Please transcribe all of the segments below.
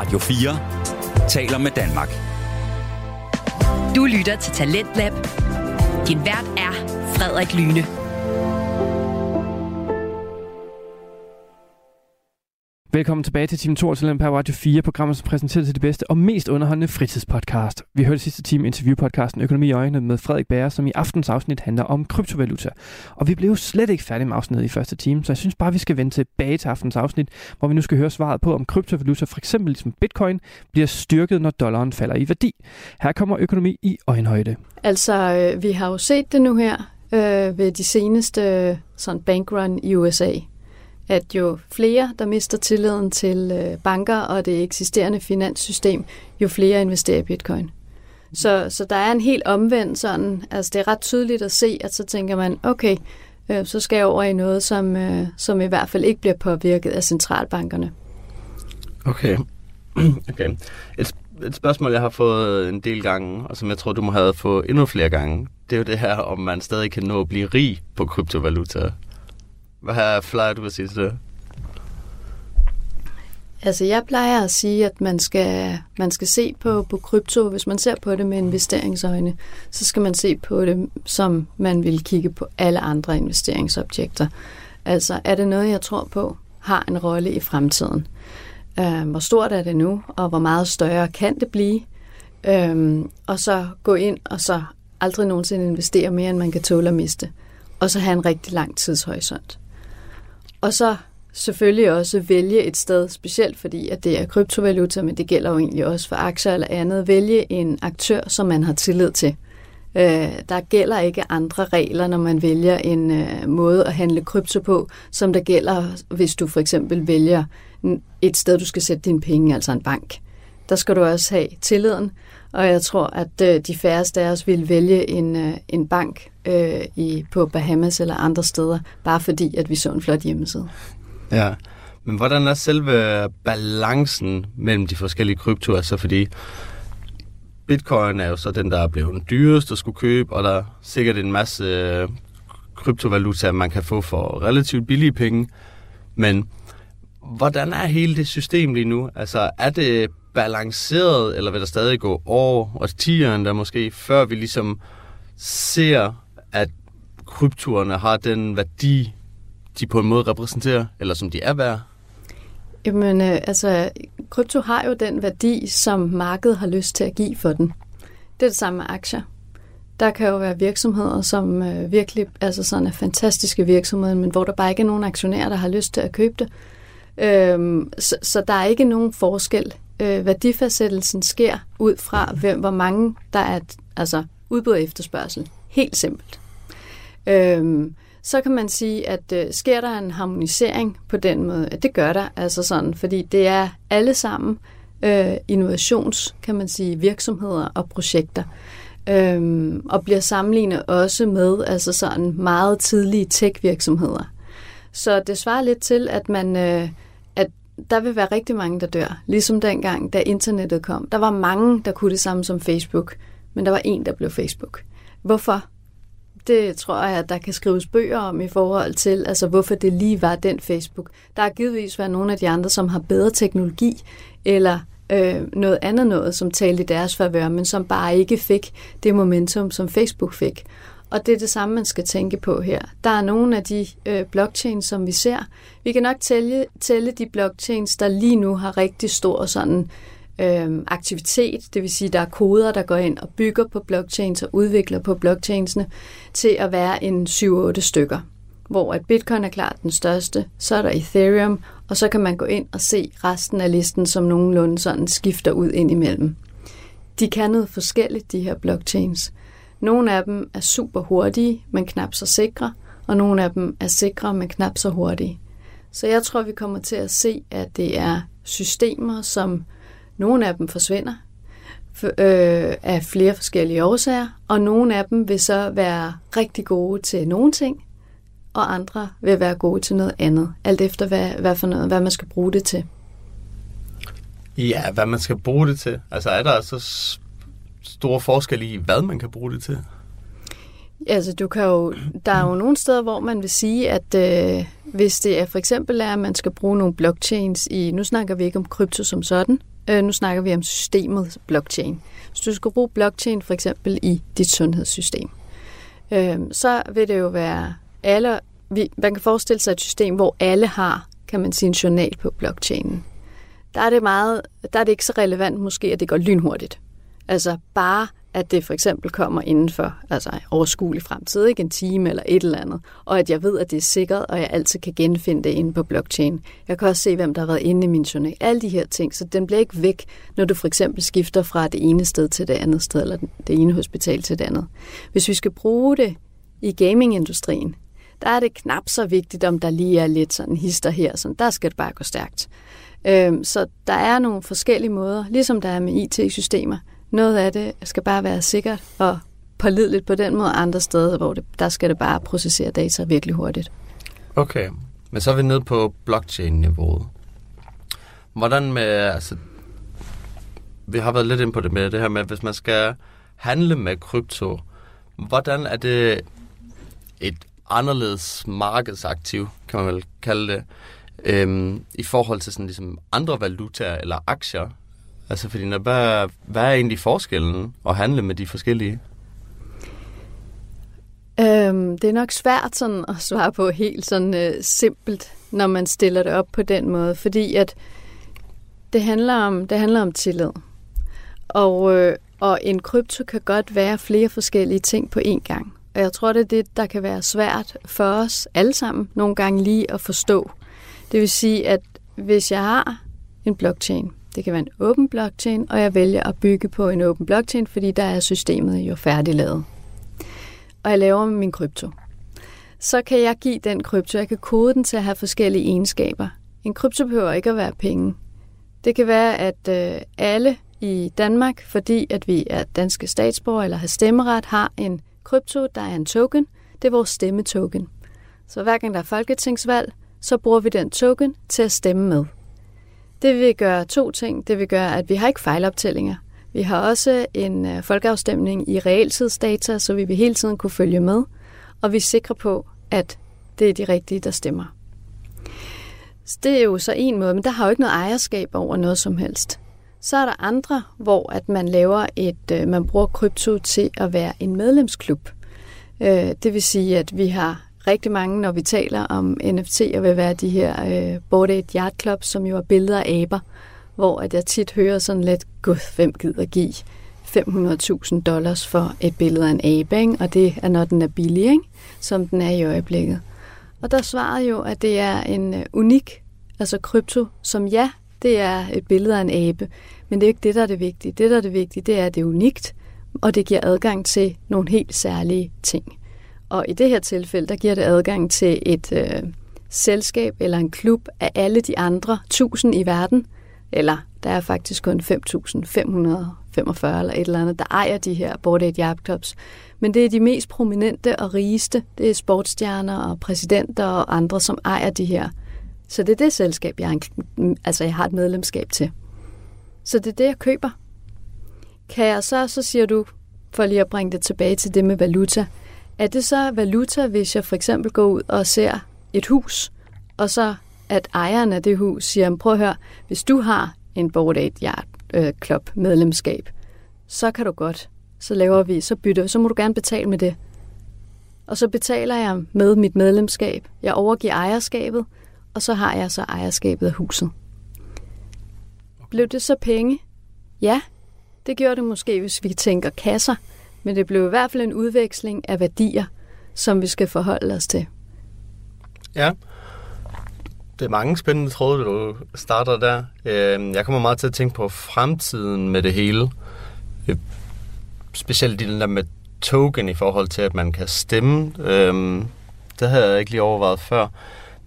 Radio 4 taler med Danmark. Du lytter til Talentlab. Din vært er Frederik Lyne. Velkommen tilbage til Team 2 til på Radio 4, programmet som præsenterer til det bedste og mest underholdende fritidspodcast. Vi hørte sidste time interviewpodcasten Økonomi i øjnene med Frederik Bær, som i aftens afsnit handler om kryptovaluta. Og vi blev jo slet ikke færdige med afsnittet i første time, så jeg synes bare, vi skal vende tilbage til aftens afsnit, hvor vi nu skal høre svaret på, om kryptovaluta, for eksempel ligesom bitcoin, bliver styrket, når dollaren falder i værdi. Her kommer økonomi i øjenhøjde. Altså, øh, vi har jo set det nu her øh, ved de seneste øh, sådan bankrun i USA at jo flere, der mister tilliden til øh, banker og det eksisterende finanssystem, jo flere investerer i bitcoin. Så, så der er en helt omvendt sådan, altså det er ret tydeligt at se, at så tænker man, okay, øh, så skal jeg over i noget, som, øh, som i hvert fald ikke bliver påvirket af centralbankerne. Okay. okay. Et, et spørgsmål, jeg har fået en del gange, og som jeg tror, du må have fået endnu flere gange, det er jo det her, om man stadig kan nå at blive rig på kryptovaluta. Hvad plejer du at sige til det? Altså, jeg plejer at sige, at man skal, man skal se på, på krypto, hvis man ser på det med investeringsøjne, så skal man se på det, som man vil kigge på alle andre investeringsobjekter. Altså, er det noget, jeg tror på, har en rolle i fremtiden? Uh, hvor stort er det nu, og hvor meget større kan det blive? Uh, og så gå ind og så aldrig nogensinde investere mere, end man kan tåle at miste. Og så have en rigtig lang tidshorisont. Og så selvfølgelig også vælge et sted, specielt fordi at det er kryptovaluta, men det gælder jo egentlig også for aktier eller andet, vælge en aktør, som man har tillid til. Øh, der gælder ikke andre regler, når man vælger en øh, måde at handle krypto på, som der gælder, hvis du for eksempel vælger et sted, du skal sætte dine penge, altså en bank. Der skal du også have tilliden, og jeg tror, at øh, de færreste af os vil vælge en, øh, en bank øh, i, på Bahamas eller andre steder, bare fordi, at vi så en flot hjemmeside. Ja, men hvordan er selve balancen mellem de forskellige kryptoer? Så fordi bitcoin er jo så den, der er blevet dyrest at skulle købe, og der er sikkert en masse øh, kryptovaluta, man kan få for relativt billige penge. Men hvordan er hele det system lige nu? Altså, er det balanceret, eller vil der stadig gå år og tiger der måske, før vi ligesom ser, at kryptoerne har den værdi, de på en måde repræsenterer, eller som de er værd? Jamen, øh, altså, krypto har jo den værdi, som markedet har lyst til at give for den. Det er det samme med aktier. Der kan jo være virksomheder, som øh, virkelig altså sådan er fantastiske virksomheder, men hvor der bare ikke er nogen aktionærer, der har lyst til at købe det. Øhm, så, så der er ikke nogen forskel øh, værdifastsættelsen sker ud fra, hvem, hvor mange der er altså udbud og efterspørgsel. Helt simpelt. Øhm, så kan man sige, at øh, sker der en harmonisering på den måde? At det gør der, altså sådan, fordi det er alle sammen øh, innovations, kan man sige, virksomheder og projekter. Øhm, og bliver sammenlignet også med altså sådan meget tidlige tech-virksomheder. Så det svarer lidt til, at man øh, der vil være rigtig mange, der dør. Ligesom dengang, da internettet kom. Der var mange, der kunne det samme som Facebook, men der var en, der blev Facebook. Hvorfor? Det tror jeg, at der kan skrives bøger om i forhold til, altså hvorfor det lige var den Facebook. Der har givetvis været nogle af de andre, som har bedre teknologi, eller øh, noget andet noget, som talte i deres favør, men som bare ikke fik det momentum, som Facebook fik. Og det er det samme, man skal tænke på her. Der er nogle af de øh, blockchains, som vi ser. Vi kan nok tælle, tælle de blockchains, der lige nu har rigtig stor sådan øh, aktivitet, det vil sige, der er koder, der går ind og bygger på blockchains og udvikler på blockchainsene, til at være en 7-8 stykker. Hvor at Bitcoin er klart den største, så er der Ethereum, og så kan man gå ind og se resten af listen, som nogenlunde sådan skifter ud ind imellem. De kan noget forskelligt, de her blockchains. Nogle af dem er super hurtige, men knap så sikre, og nogle af dem er sikre, men knap så hurtige. Så jeg tror, vi kommer til at se, at det er systemer, som nogle af dem forsvinder øh, af flere forskellige årsager, og nogle af dem vil så være rigtig gode til nogle ting, og andre vil være gode til noget andet, alt efter hvad, hvad, for noget, hvad man skal bruge det til. Ja, hvad man skal bruge det til. Altså er der altså store forskel i, hvad man kan bruge det til? Altså, du kan jo, der er jo nogle steder, hvor man vil sige, at øh, hvis det er for eksempel er, at man skal bruge nogle blockchains i, nu snakker vi ikke om krypto som sådan, Øh, nu snakker vi om systemet blockchain. Hvis du skal bruge blockchain for eksempel i dit sundhedssystem, øh, så vil det jo være alle, vi, man kan forestille sig et system, hvor alle har, kan man sige, en journal på blockchainen. Der er det meget, der er det ikke så relevant måske, at det går lynhurtigt. Altså bare at det for eksempel kommer inden for altså overskuelig fremtid, ikke en time eller et eller andet, og at jeg ved, at det er sikkert, og jeg altid kan genfinde det inde på blockchain. Jeg kan også se, hvem der har været inde i min journal. Alle de her ting, så den bliver ikke væk, når du for eksempel skifter fra det ene sted til det andet sted, eller det ene hospital til det andet. Hvis vi skal bruge det i gamingindustrien, der er det knap så vigtigt, om der lige er lidt sådan hister her, sådan, der skal det bare gå stærkt. Øhm, så der er nogle forskellige måder, ligesom der er med IT-systemer, noget af det skal bare være sikkert og pålideligt på den måde, andre steder, hvor det, der skal det bare processere data virkelig hurtigt. Okay, men så er vi nede på blockchain-niveauet. Hvordan med, altså, vi har været lidt ind på det med det her med, hvis man skal handle med krypto, hvordan er det et anderledes markedsaktiv, kan man vel kalde det, øhm, i forhold til sådan ligesom andre valutaer eller aktier, Altså, fordi når, hvad, hvad er egentlig forskellen at handle med de forskellige? Øhm, det er nok svært sådan at svare på helt sådan øh, simpelt, når man stiller det op på den måde, fordi at det handler om, det handler om tillid. Og, øh, og en krypto kan godt være flere forskellige ting på én gang. Og jeg tror, det er det, der kan være svært for os alle sammen nogle gange lige at forstå. Det vil sige, at hvis jeg har en blockchain, det kan være en åben blockchain, og jeg vælger at bygge på en åben blockchain, fordi der er systemet jo færdiglavet. Og jeg laver min krypto. Så kan jeg give den krypto, jeg kan kode den til at have forskellige egenskaber. En krypto behøver ikke at være penge. Det kan være, at øh, alle i Danmark, fordi at vi er danske statsborgere eller har stemmeret, har en krypto, der er en token. Det er vores stemmetoken. Så hver gang der er folketingsvalg, så bruger vi den token til at stemme med. Det vil gøre to ting. Det vil gøre, at vi har ikke fejloptællinger. Vi har også en øh, folkeafstemning i realtidsdata, så vi vil hele tiden kunne følge med, og vi er sikre på, at det er de rigtige, der stemmer. Så det er jo så en måde, men der har jo ikke noget ejerskab over noget som helst. Så er der andre, hvor at man laver et, øh, man bruger krypto til at være en medlemsklub. Øh, det vil sige, at vi har rigtig mange, når vi taler om NFT, og vil være de her øh, Bored Ape Yard Club, som jo er billeder af aber, hvor at jeg tit hører sådan lidt, gud, hvem gider give 500.000 dollars for et billede af en abe, ikke? og det er, når den er billig, ikke? som den er i øjeblikket. Og der svarede jo, at det er en øh, unik, altså krypto, som ja, det er et billede af en abe, men det er ikke det, der er det vigtige. Det, der er det vigtige, det er, at det er unikt, og det giver adgang til nogle helt særlige ting. Og i det her tilfælde, der giver det adgang til et øh, selskab eller en klub af alle de andre 1000 i verden, eller der er faktisk kun 5.545 eller et eller andet, der ejer de her Bored Ape Yacht Clubs. Men det er de mest prominente og rigeste. Det er sportsstjerner og præsidenter og andre, som ejer de her. Så det er det selskab, jeg, en, altså jeg har et medlemskab til. Så det er det, jeg køber. Kan jeg så, så siger du, for lige at bringe det tilbage til det med valuta, er det så valuta, hvis jeg for eksempel går ud og ser et hus, og så at ejeren af det hus siger, prøv at høre, hvis du har en Bored Ape Yard øh, Club medlemskab, så kan du godt. Så laver vi, så bytter så må du gerne betale med det. Og så betaler jeg med mit medlemskab. Jeg overgiver ejerskabet, og så har jeg så ejerskabet af huset. Blev det så penge? Ja, det gjorde det måske, hvis vi tænker kasser. Men det blev i hvert fald en udveksling af værdier, som vi skal forholde os til. Ja, det er mange spændende tråde, du starter der. Øhm, jeg kommer meget til at tænke på fremtiden med det hele. Øh, specielt den der med token i forhold til, at man kan stemme. Øhm, det havde jeg ikke lige overvejet før.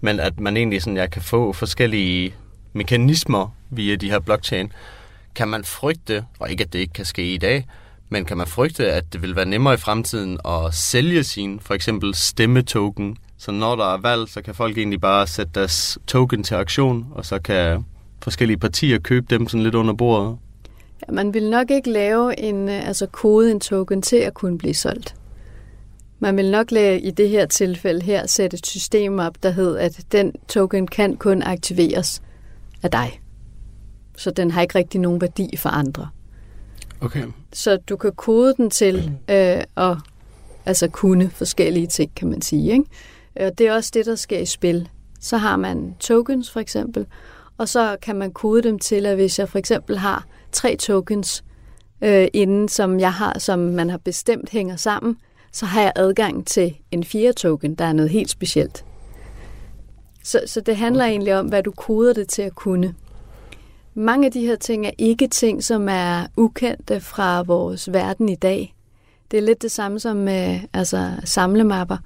Men at man egentlig sådan, jeg kan få forskellige mekanismer via de her blockchain. Kan man frygte, og ikke at det ikke kan ske i dag, men kan man frygte, at det vil være nemmere i fremtiden at sælge sin for eksempel stemmetoken? Så når der er valg, så kan folk egentlig bare sætte deres token til aktion, og så kan forskellige partier købe dem sådan lidt under bordet? Ja, man vil nok ikke lave en, øh, altså kode en token til at kunne blive solgt. Man vil nok lave, i det her tilfælde her sætte et system op, der hedder, at den token kan kun aktiveres af dig. Så den har ikke rigtig nogen værdi for andre. Okay. Så du kan kode den til øh, at altså kunne forskellige ting, kan man sige. Ikke? Og det er også det, der sker i spil. Så har man tokens for eksempel, og så kan man kode dem til, at hvis jeg for eksempel har tre tokens øh, inden, som jeg har, som man har bestemt hænger sammen, så har jeg adgang til en fjerde token, der er noget helt specielt. Så, så det handler egentlig om, hvad du koder det til at kunne. Mange af de her ting er ikke ting, som er ukendte fra vores verden i dag. Det er lidt det samme som med altså, samlemapper.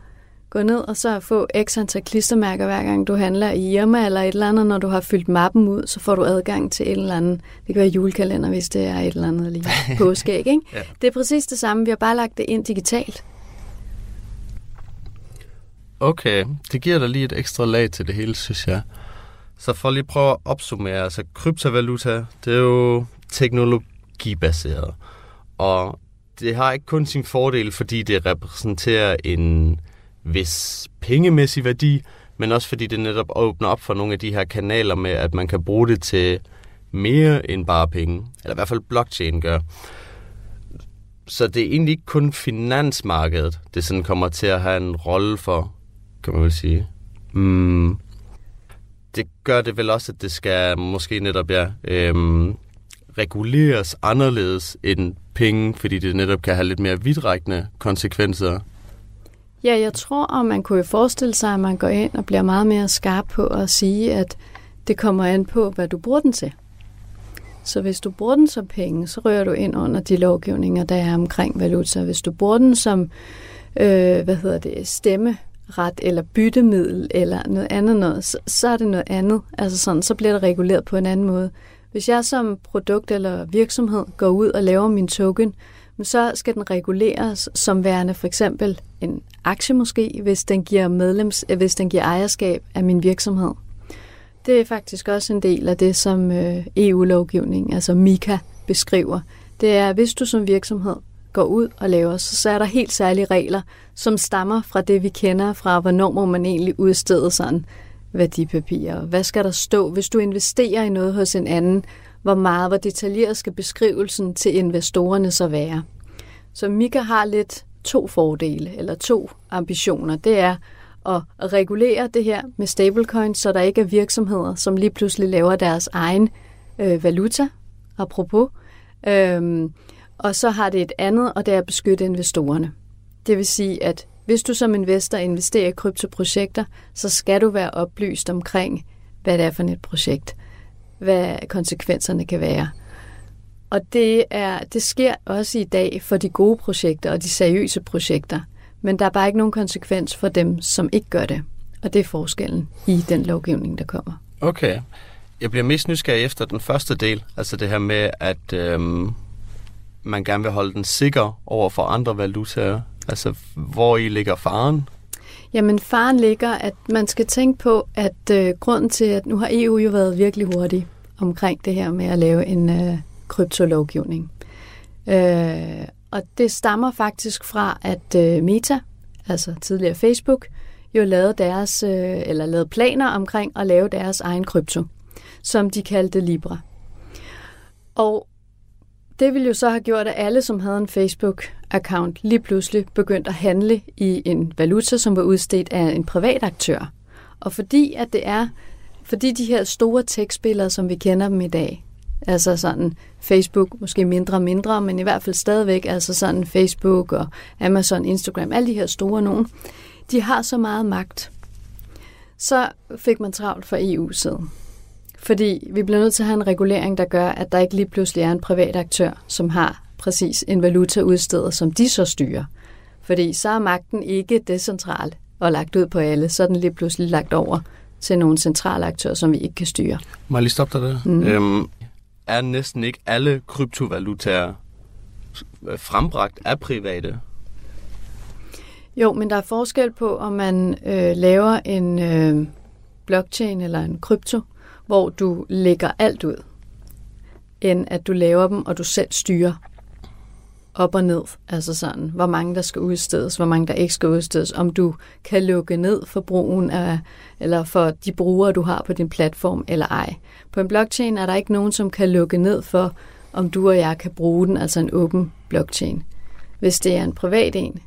Gå ned og så få x antal klistermærker hver gang du handler i Irma eller et eller andet. Når du har fyldt mappen ud, så får du adgang til et eller andet. Det kan være julekalender, hvis det er et eller andet lige påskæg. Ikke? Ja. Det er præcis det samme. Vi har bare lagt det ind digitalt. Okay, det giver dig lige et ekstra lag til det hele, synes jeg. Så for lige at prøve at opsummere, altså kryptovaluta, det er jo teknologibaseret. Og det har ikke kun sin fordel, fordi det repræsenterer en vis pengemæssig værdi, men også fordi det netop åbner op for nogle af de her kanaler med, at man kan bruge det til mere end bare penge. Eller i hvert fald blockchain gør. Så det er egentlig ikke kun finansmarkedet, det sådan kommer til at have en rolle for, kan man vel sige. Mm, det gør det vel også, at det skal måske netop ja, øhm, reguleres anderledes end penge, fordi det netop kan have lidt mere vidtrækkende konsekvenser. Ja, jeg tror, og man kunne jo forestille sig, at man går ind og bliver meget mere skarp på at sige, at det kommer an på, hvad du bruger den til. Så hvis du bruger den som penge, så rører du ind under de lovgivninger, der er omkring valuta. Hvis du bruger den som øh, hvad hedder det, ret eller byttemiddel eller noget andet noget, så, så er det noget andet. Altså sådan, så bliver det reguleret på en anden måde. Hvis jeg som produkt eller virksomhed går ud og laver min token, så skal den reguleres som værende for eksempel en aktie måske, hvis den giver medlems, øh, hvis den giver ejerskab af min virksomhed. Det er faktisk også en del af det, som øh, EU-lovgivningen, altså MICA, beskriver. Det er, hvis du som virksomhed går ud og laver, så, så er der helt særlige regler, som stammer fra det, vi kender fra, hvornår må man egentlig udstede sådan værdipapirer. Hvad skal der stå, hvis du investerer i noget hos en anden? Hvor meget, hvor detaljeret skal beskrivelsen til investorerne så være? Så Mika har lidt to fordele, eller to ambitioner. Det er at regulere det her med stablecoins, så der ikke er virksomheder, som lige pludselig laver deres egen øh, valuta, apropos. Øhm, og så har det et andet, og det er at beskytte investorerne. Det vil sige, at hvis du som investor investerer i kryptoprojekter, så skal du være oplyst omkring, hvad det er for et projekt, hvad konsekvenserne kan være. Og det, er, det sker også i dag for de gode projekter og de seriøse projekter. Men der er bare ikke nogen konsekvens for dem, som ikke gør det. Og det er forskellen i den lovgivning, der kommer. Okay. Jeg bliver mest nysgerrig efter den første del, altså det her med, at øhm, man gerne vil holde den sikker over for andre valutaer. Altså, hvor i ligger faren? Jamen, faren ligger, at man skal tænke på, at øh, grunden til, at nu har EU jo været virkelig hurtig omkring det her med at lave en øh, kryptolovgivning. Øh, og det stammer faktisk fra, at øh, Meta, altså tidligere Facebook, jo lavede deres, øh, eller lavede planer omkring at lave deres egen krypto, som de kaldte Libra. Og det ville jo så have gjort, at alle, som havde en Facebook-account, lige pludselig begyndte at handle i en valuta, som var udstedt af en privat aktør. Og fordi at det er, fordi de her store tekstspillere, som vi kender dem i dag, altså sådan Facebook, måske mindre og mindre, men i hvert fald stadigvæk, altså sådan Facebook og Amazon, Instagram, alle de her store nogen, de har så meget magt. Så fik man travlt fra EU-siden. Fordi vi bliver nødt til at have en regulering, der gør, at der ikke lige pludselig er en privat aktør, som har præcis en valuta udstedet, som de så styrer. Fordi så er magten ikke decentral og lagt ud på alle, så er den lige pludselig lagt over til nogle centrale aktører, som vi ikke kan styre. Må jeg lige stoppe dig der? Mm. Øhm, er næsten ikke alle kryptovalutaer frembragt af private? Jo, men der er forskel på, om man øh, laver en øh, blockchain eller en krypto, hvor du lægger alt ud, end at du laver dem, og du selv styrer op og ned, altså sådan, hvor mange der skal udstedes, hvor mange der ikke skal udstedes, om du kan lukke ned for brugen af, eller for de brugere, du har på din platform, eller ej. På en blockchain er der ikke nogen, som kan lukke ned for, om du og jeg kan bruge den, altså en åben blockchain. Hvis det er en privat en,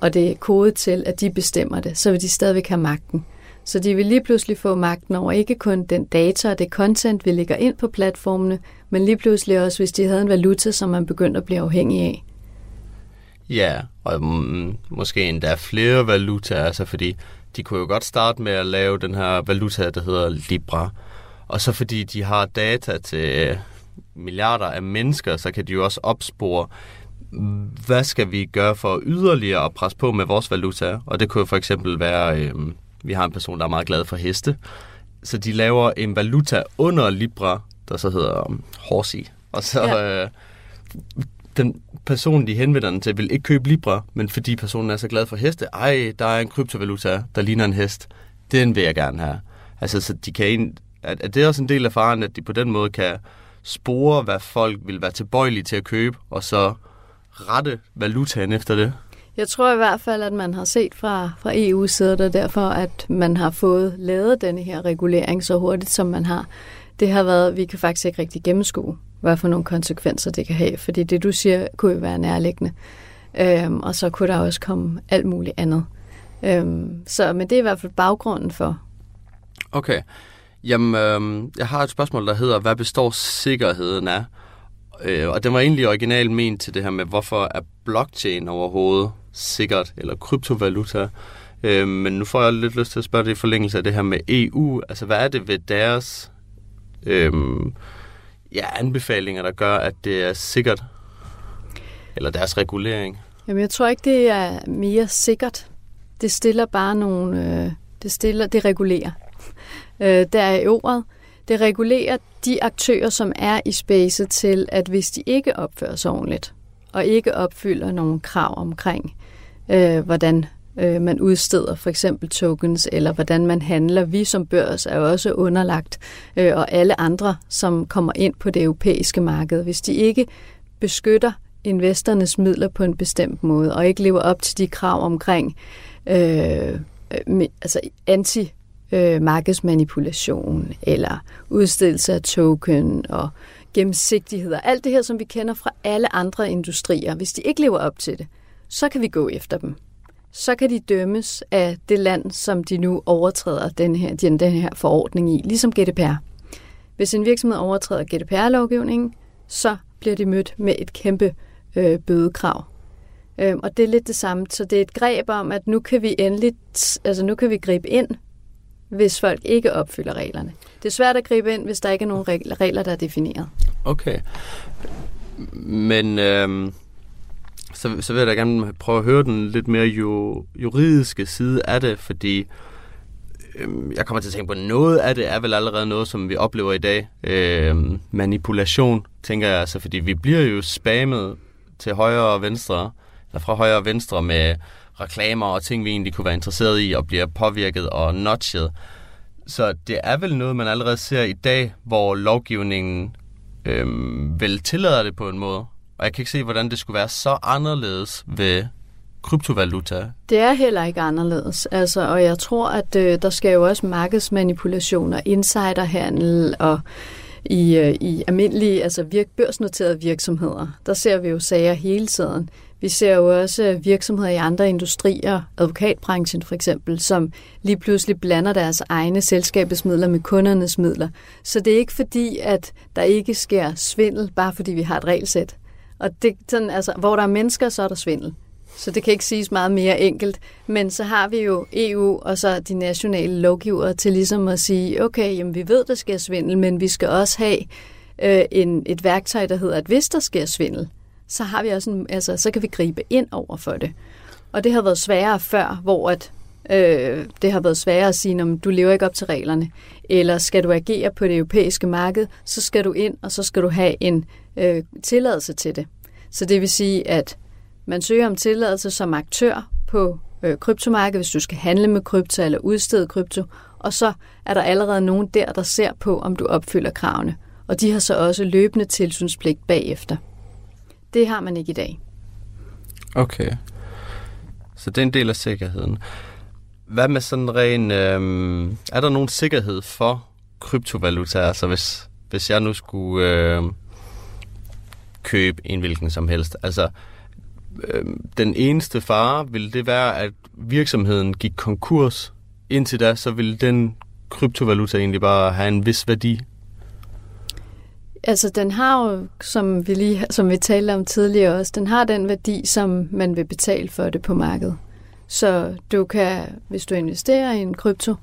og det er kodet til, at de bestemmer det, så vil de stadigvæk have magten. Så de vil lige pludselig få magten over ikke kun den data og det content, vi lægger ind på platformene, men lige pludselig også, hvis de havde en valuta, som man begyndte at blive afhængig af. Ja, og mm, måske endda flere valutaer, altså fordi de kunne jo godt starte med at lave den her valuta, der hedder Libra. Og så fordi de har data til øh, milliarder af mennesker, så kan de jo også opspore, hvad skal vi gøre for yderligere at presse på med vores valuta? Og det kunne for eksempel være, øh, vi har en person, der er meget glad for heste, så de laver en valuta under Libra, der så hedder um, Horsey. Og så ja. øh, den person, de henvender den til, vil ikke købe Libra, men fordi personen er så glad for heste, ej, der er en kryptovaluta, der ligner en hest, den vil jeg gerne have. Altså, så de kan at, at det er også en del af faren, at de på den måde kan spore, hvad folk vil være tilbøjelige til at købe, og så rette valutaen efter det. Jeg tror i hvert fald, at man har set fra, fra EU's side, der derfor, at man har fået lavet denne her regulering så hurtigt, som man har. Det har været, vi kan faktisk ikke rigtig gennemskue, hvad for nogle konsekvenser det kan have, fordi det, du siger, kunne jo være nærliggende. Øhm, og så kunne der også komme alt muligt andet. Øhm, så, men det er i hvert fald baggrunden for. Okay. Jamen, øh, jeg har et spørgsmål, der hedder, hvad består sikkerheden af? Øh, og den var egentlig originalt ment til det her med, hvorfor er blockchain overhovedet sikkert, eller kryptovaluta. Øh, men nu får jeg lidt lyst til at spørge det i forlængelse af det her med EU. Altså, hvad er det ved deres øh, ja, anbefalinger, der gør, at det er sikkert? Eller deres regulering? Jamen, jeg tror ikke, det er mere sikkert. Det stiller bare nogle... Øh, det, stiller, det regulerer. Øh, der er i ordet. Det regulerer de aktører, som er i spacet til, at hvis de ikke opfører sig ordentligt, og ikke opfylder nogle krav omkring, øh, hvordan øh, man udsteder for eksempel tokens, eller hvordan man handler. Vi som børs er også underlagt, øh, og alle andre, som kommer ind på det europæiske marked. Hvis de ikke beskytter investorernes midler på en bestemt måde, og ikke lever op til de krav omkring øh, øh altså anti øh, markedsmanipulation eller udstedelse af token og gennemsigtighed og alt det her, som vi kender fra alle andre industrier. Hvis de ikke lever op til det, så kan vi gå efter dem. Så kan de dømmes af det land, som de nu overtræder den her, den, her forordning i, ligesom GDPR. Hvis en virksomhed overtræder GDPR-lovgivningen, så bliver de mødt med et kæmpe øh, bødekrav. Øhm, og det er lidt det samme. Så det er et greb om, at nu kan vi endelig, altså nu kan vi gribe ind hvis folk ikke opfylder reglerne. Det er svært at gribe ind, hvis der ikke er nogen regler, der er defineret. Okay. Men øhm, så, så vil jeg da gerne prøve at høre den lidt mere jo, juridiske side af det, fordi øh, jeg kommer til at tænke på, at noget af det er vel allerede noget, som vi oplever i dag. Øh, manipulation, tænker jeg, altså, fordi vi bliver jo spammet til højre og venstre, eller fra højre og venstre med reklamer og ting, vi egentlig kunne være interesseret i, og bliver påvirket og notchet. Så det er vel noget, man allerede ser i dag, hvor lovgivningen øh, vel tillader det på en måde. Og jeg kan ikke se, hvordan det skulle være så anderledes ved kryptovaluta. Det er heller ikke anderledes. Altså, og jeg tror, at øh, der skal jo også markedsmanipulation og insiderhandel og i, øh, i almindelige, altså virk, børsnoterede virksomheder. Der ser vi jo sager hele tiden. Vi ser jo også øh, virksomheder i andre industrier, advokatbranchen for eksempel, som lige pludselig blander deres egne selskabets midler med kundernes midler. Så det er ikke fordi, at der ikke sker svindel, bare fordi vi har et regelsæt. Og det, sådan, altså, hvor der er mennesker, så er der svindel. Så det kan ikke siges meget mere enkelt. Men så har vi jo EU og så de nationale lovgivere til ligesom at sige, okay, jamen, vi ved, der sker svindel, men vi skal også have øh, en, et værktøj, der hedder, at hvis der sker svindel, så har vi også en, altså, så kan vi gribe ind over for det. Og det har været sværere før, hvor at, øh, det har været sværere at sige, om du lever ikke op til reglerne, eller skal du agere på det europæiske marked, så skal du ind, og så skal du have en øh, tilladelse til det. Så det vil sige, at man søger om tilladelse som aktør på øh, kryptomarkedet, hvis du skal handle med krypto eller udstede krypto, og så er der allerede nogen der, der ser på, om du opfylder kravene. Og de har så også løbende tilsynspligt bagefter. Det har man ikke i dag. Okay. Så det er en del af sikkerheden. Hvad med sådan ren... Øh, er der nogen sikkerhed for kryptovaluta? Altså hvis, hvis jeg nu skulle øh, købe en hvilken som helst. Altså øh, den eneste fare vil det være, at virksomheden gik konkurs. Indtil da, så vil den kryptovaluta egentlig bare have en vis værdi. Altså, den har jo, som vi, lige, som vi talte om tidligere også, den har den værdi, som man vil betale for det på markedet. Så du kan, hvis du investerer i en krypto,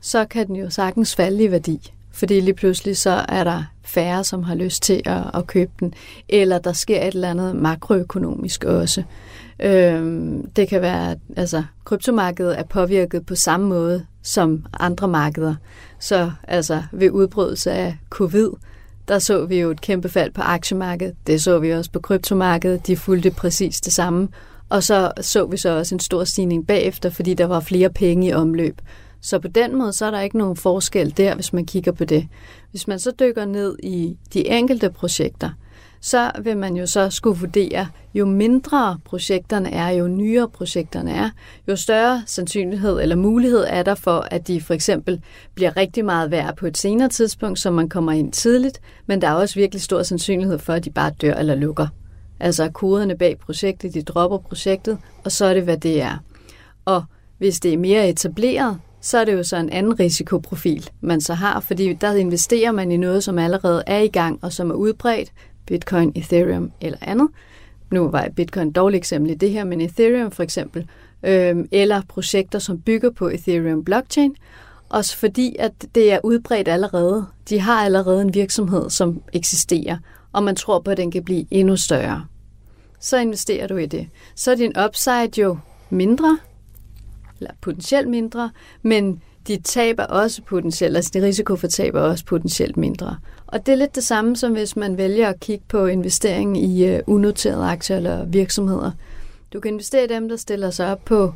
så kan den jo sagtens falde i værdi. Fordi lige pludselig så er der færre, som har lyst til at, at købe den. Eller der sker et eller andet makroøkonomisk også. Øhm, det kan være, altså kryptomarkedet er påvirket på samme måde som andre markeder. Så altså ved udbrydelse af covid, der så vi jo et kæmpe fald på aktiemarkedet. Det så vi også på kryptomarkedet. De fulgte præcis det samme. Og så så vi så også en stor stigning bagefter, fordi der var flere penge i omløb. Så på den måde, så er der ikke nogen forskel der, hvis man kigger på det. Hvis man så dykker ned i de enkelte projekter, så vil man jo så skulle vurdere, jo mindre projekterne er, jo nyere projekterne er, jo større sandsynlighed eller mulighed er der for, at de for eksempel bliver rigtig meget værd på et senere tidspunkt, så man kommer ind tidligt, men der er også virkelig stor sandsynlighed for, at de bare dør eller lukker. Altså koderne bag projektet, de dropper projektet, og så er det, hvad det er. Og hvis det er mere etableret, så er det jo så en anden risikoprofil, man så har, fordi der investerer man i noget, som allerede er i gang og som er udbredt, Bitcoin, Ethereum eller andet. Nu var Bitcoin et dårligt eksempel i det her, men Ethereum for eksempel, øh, eller projekter, som bygger på Ethereum blockchain, også fordi, at det er udbredt allerede. De har allerede en virksomhed, som eksisterer, og man tror på, at den kan blive endnu større. Så investerer du i det. Så er din upside jo mindre, eller potentielt mindre, men de taber også potentielt, altså din risiko for tab er også potentielt mindre. Og det er lidt det samme, som hvis man vælger at kigge på investering i øh, unoterede aktier eller virksomheder. Du kan investere i dem, der stiller sig op på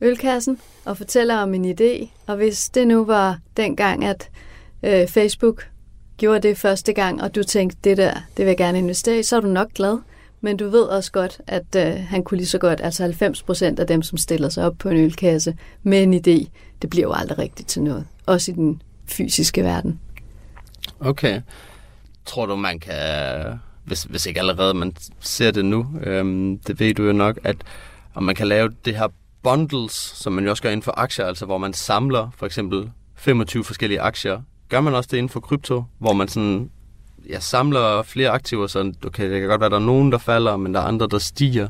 ølkassen og fortæller om en idé. Og hvis det nu var dengang, at øh, Facebook gjorde det første gang, og du tænkte, det der, det vil jeg gerne investere i, så er du nok glad. Men du ved også godt, at øh, han kunne lige så godt, altså 90 procent af dem, som stiller sig op på en ølkasse med en idé, det bliver jo aldrig rigtigt til noget. Også i den fysiske verden. Okay. Tror du, man kan, hvis, hvis ikke allerede man ser det nu, øhm, det ved du jo nok, at om man kan lave det her bundles, som man jo også gør inden for aktier, altså hvor man samler for eksempel 25 forskellige aktier. Gør man også det inden for krypto, hvor man sådan jeg samler flere aktiver, så du kan, det kan godt være, at der er nogen, der falder, men der er andre, der stiger.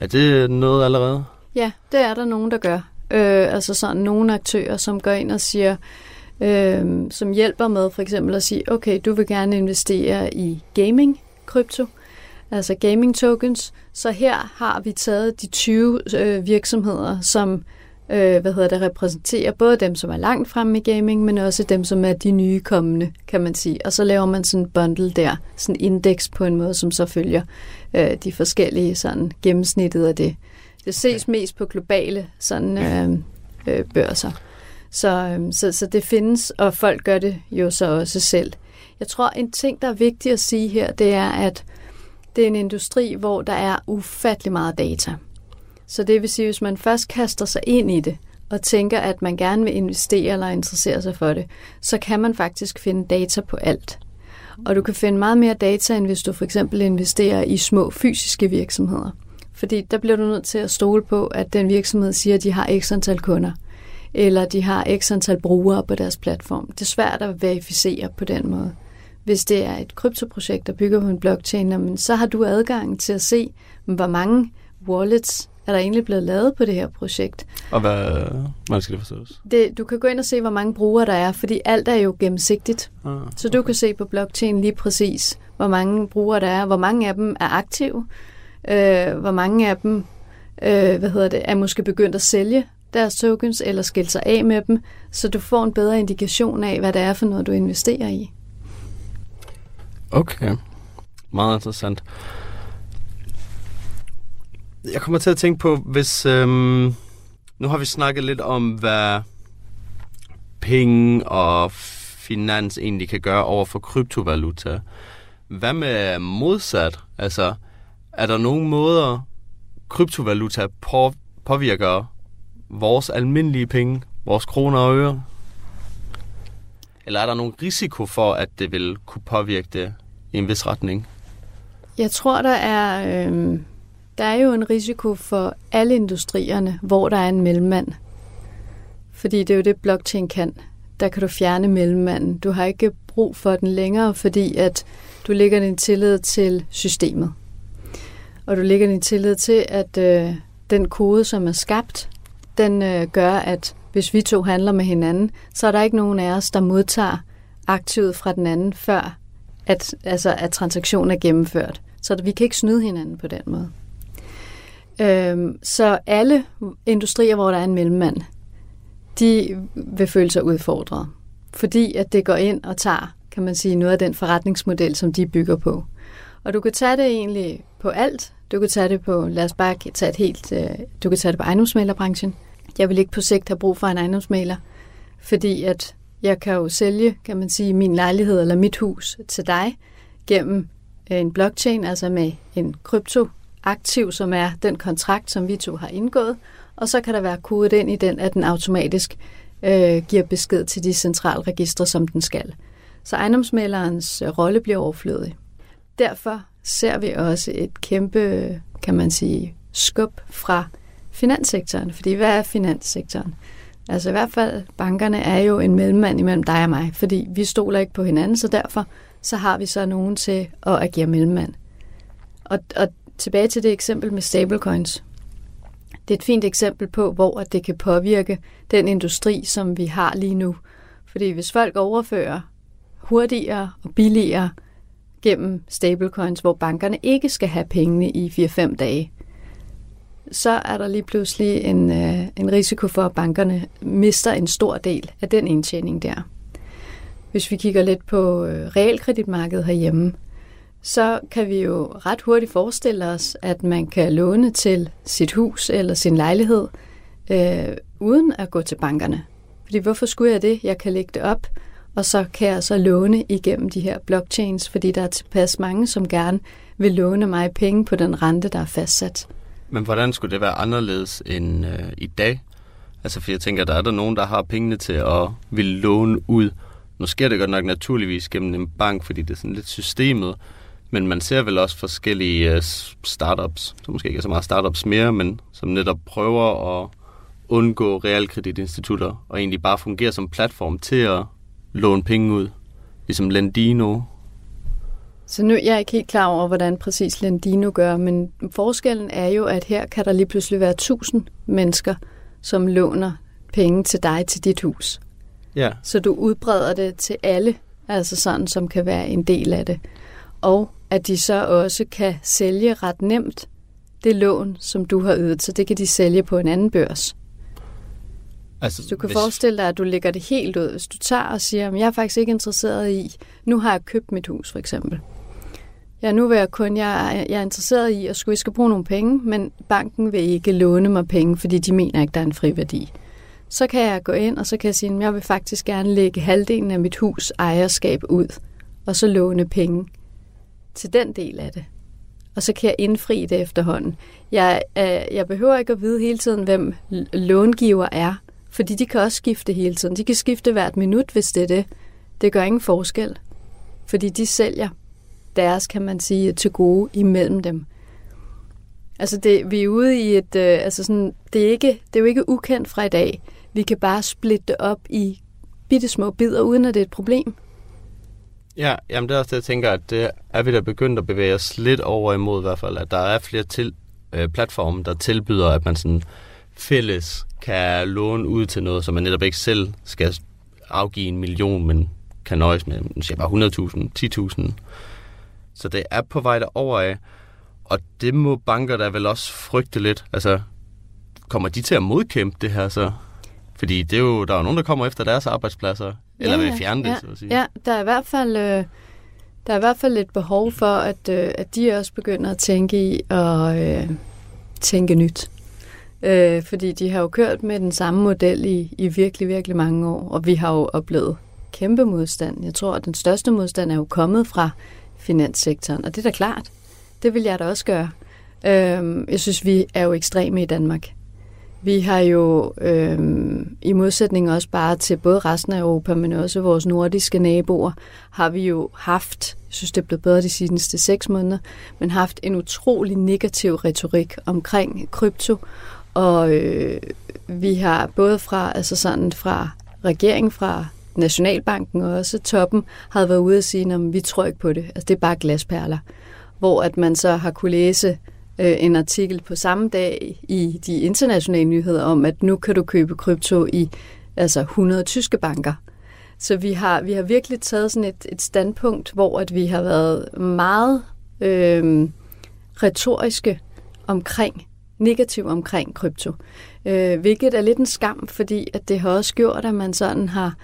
Er det noget allerede? Ja, det er der nogen, der gør. Øh, altså sådan nogle aktører, som går ind og siger, øh, som hjælper med for eksempel at sige, okay, du vil gerne investere i gaming, krypto, altså gaming tokens. Så her har vi taget de 20 øh, virksomheder, som øh, hvad hedder det, repræsenterer både dem, som er langt fremme i gaming, men også dem, som er de nye kommende, kan man sige. Og så laver man sådan en bundle der, sådan en indeks på en måde, som så følger øh, de forskellige sådan gennemsnittet af det. Det ses mest på globale sådan øh, øh, børser. Så, øh, så, så det findes, og folk gør det jo så også selv. Jeg tror, en ting, der er vigtigt at sige her, det er, at det er en industri, hvor der er ufattelig meget data. Så det vil sige, hvis man først kaster sig ind i det, og tænker, at man gerne vil investere eller interessere sig for det, så kan man faktisk finde data på alt. Og du kan finde meget mere data, end hvis du for eksempel investerer i små fysiske virksomheder. Fordi der bliver du nødt til at stole på, at den virksomhed siger, at de har x antal kunder, eller de har x antal brugere på deres platform. Det er svært at verificere på den måde. Hvis det er et kryptoprojekt, der bygger på en blockchain, så har du adgang til at se, hvor mange wallets er der egentlig blevet lavet på det her projekt. Og hvad, hvad skal det forstås? Det, du kan gå ind og se, hvor mange brugere der er, fordi alt er jo gennemsigtigt. Ah, okay. Så du kan se på blockchain lige præcis, hvor mange brugere der er, hvor mange af dem er aktive, øh, hvor mange af dem øh, hvad hedder det, er måske begyndt at sælge deres tokens eller skille sig af med dem, så du får en bedre indikation af, hvad det er for noget, du investerer i. Okay. Meget interessant. Jeg kommer til at tænke på, hvis... Øhm, nu har vi snakket lidt om, hvad penge og finans egentlig kan gøre over for kryptovaluta. Hvad med modsat? Altså, er der nogle måder, kryptovaluta på, påvirker vores almindelige penge, vores kroner og øre? Eller er der nogen risiko for, at det vil kunne påvirke det i en vis retning? Jeg tror, der er, øh, der er jo en risiko for alle industrierne, hvor der er en mellemmand. Fordi det er jo det, blockchain kan. Der kan du fjerne mellemmanden. Du har ikke brug for den længere, fordi at du lægger din tillid til systemet. Og du lægger din tillid til, at øh, den kode, som er skabt, den øh, gør, at hvis vi to handler med hinanden, så er der ikke nogen af os, der modtager aktivet fra den anden, før at, altså, at transaktionen er gennemført. Så vi kan ikke snyde hinanden på den måde. Øhm, så alle industrier, hvor der er en mellemmand, de vil føle sig udfordret. Fordi at det går ind og tager, kan man sige, noget af den forretningsmodel, som de bygger på. Og du kan tage det egentlig på alt. Du kan tage det på, lad os bare tage et helt, øh, du kan tage det på ejendomsmalerbranchen. Jeg vil ikke på sigt have brug for en ejendomsmaler, fordi at jeg kan jo sælge, kan man sige, min lejlighed eller mit hus til dig gennem en blockchain, altså med en krypto aktiv, som er den kontrakt, som vi to har indgået, og så kan der være kodet ind i den, at den automatisk øh, giver besked til de centralregistre, som den skal. Så ejendomsmalerens øh, rolle bliver overflødig. Derfor ser vi også et kæmpe, kan man sige, skub fra finanssektoren. Fordi hvad er finanssektoren? Altså i hvert fald, bankerne er jo en mellemmand imellem dig og mig, fordi vi stoler ikke på hinanden, så derfor så har vi så nogen til at agere mellemmand. Og, og tilbage til det eksempel med stablecoins. Det er et fint eksempel på, hvor det kan påvirke den industri, som vi har lige nu. Fordi hvis folk overfører hurtigere og billigere gennem stablecoins, hvor bankerne ikke skal have pengene i 4-5 dage, så er der lige pludselig en, øh, en risiko for, at bankerne mister en stor del af den indtjening der. Hvis vi kigger lidt på øh, realkreditmarkedet herhjemme, så kan vi jo ret hurtigt forestille os, at man kan låne til sit hus eller sin lejlighed, øh, uden at gå til bankerne. Fordi hvorfor skulle jeg det? Jeg kan lægge det op, og så kan jeg så låne igennem de her blockchains, fordi der er tilpas mange, som gerne vil låne mig penge på den rente, der er fastsat. Men hvordan skulle det være anderledes end øh, i dag? Altså, for jeg tænker, der er der nogen, der har pengene til at vil låne ud. Nu sker det godt nok naturligvis gennem en bank, fordi det er sådan lidt systemet. Men man ser vel også forskellige uh, startups, som måske ikke er så meget startups mere, men som netop prøver at undgå realkreditinstitutter og egentlig bare fungere som platform til at låne penge ud. Ligesom Lendino. Så nu jeg er ikke helt klar over, hvordan præcis Lendino gør, men forskellen er jo, at her kan der lige pludselig være tusind mennesker, som låner penge til dig til dit hus. Ja. Så du udbreder det til alle, altså sådan, som kan være en del af det. Og at de så også kan sælge ret nemt det lån, som du har ydet, så det kan de sælge på en anden børs. Altså, Du kan hvis, forestille dig, at du lægger det helt ud. Hvis du tager og siger, at jeg er faktisk ikke interesseret i, nu har jeg købt mit hus for eksempel. Ja, nu vil jeg kun, jeg, er- jeg er interesseret i, at skulle, jeg skal bruge nogle penge, men banken vil ikke låne mig penge, fordi de mener ikke, der er en friværdi. Så kan jeg gå ind, og så kan jeg sige, at jeg vil faktisk gerne lægge halvdelen af mit hus ejerskab ud, og så låne penge til den del af det. Og så kan jeg indfri det efterhånden. Jeg, øh, jeg behøver ikke at vide hele tiden, hvem l- långiver er, fordi de kan også skifte hele tiden. De kan skifte hvert minut, hvis det er det. Det gør ingen forskel, fordi de sælger deres, kan man sige, til gode imellem dem. Altså, det, vi er ude i et... Øh, altså sådan, det, er ikke, det er jo ikke ukendt fra i dag. Vi kan bare splitte det op i bitte små bidder, uden at det er et problem. Ja, jamen det er også det, jeg tænker, at det er vi da begyndt at bevæge os lidt over imod i hvert fald, at der er flere til, øh, platforme, der tilbyder, at man sådan fælles kan låne ud til noget, som man netop ikke selv skal afgive en million, men kan nøjes med, nu siger bare 100.000, 10.000. Så det er på vej derover af, og det må banker der vel også frygte lidt. Altså, kommer de til at modkæmpe det her så? Fordi det er jo, der er jo nogen, der kommer efter deres arbejdspladser, eller vil fjerne det, ja, så at sige. Ja, der er i hvert fald... Øh, der er i hvert fald et behov for, at, øh, at de også begynder at tænke i at øh, tænke nyt. Øh, fordi de har jo kørt med den samme model i, i virkelig, virkelig mange år, og vi har jo oplevet kæmpe modstand. Jeg tror, at den største modstand er jo kommet fra finanssektoren, og det er da klart. Det vil jeg da også gøre. Øhm, jeg synes, vi er jo ekstreme i Danmark. Vi har jo øh, i modsætning også bare til både resten af Europa, men også vores nordiske naboer, har vi jo haft, jeg synes det er blevet bedre de seneste seks måneder, men haft en utrolig negativ retorik omkring krypto. Og øh, vi har både fra, altså sådan fra regeringen, fra Nationalbanken og også toppen, har været ude og sige, at vi tror ikke på det. Altså det er bare glasperler. Hvor at man så har kunne læse øh, en artikel på samme dag i de internationale nyheder om, at nu kan du købe krypto i altså 100 tyske banker. Så vi har, vi har virkelig taget sådan et, et standpunkt, hvor at vi har været meget øh, retoriske omkring, negativ omkring krypto. Øh, hvilket er lidt en skam, fordi at det har også gjort, at man sådan har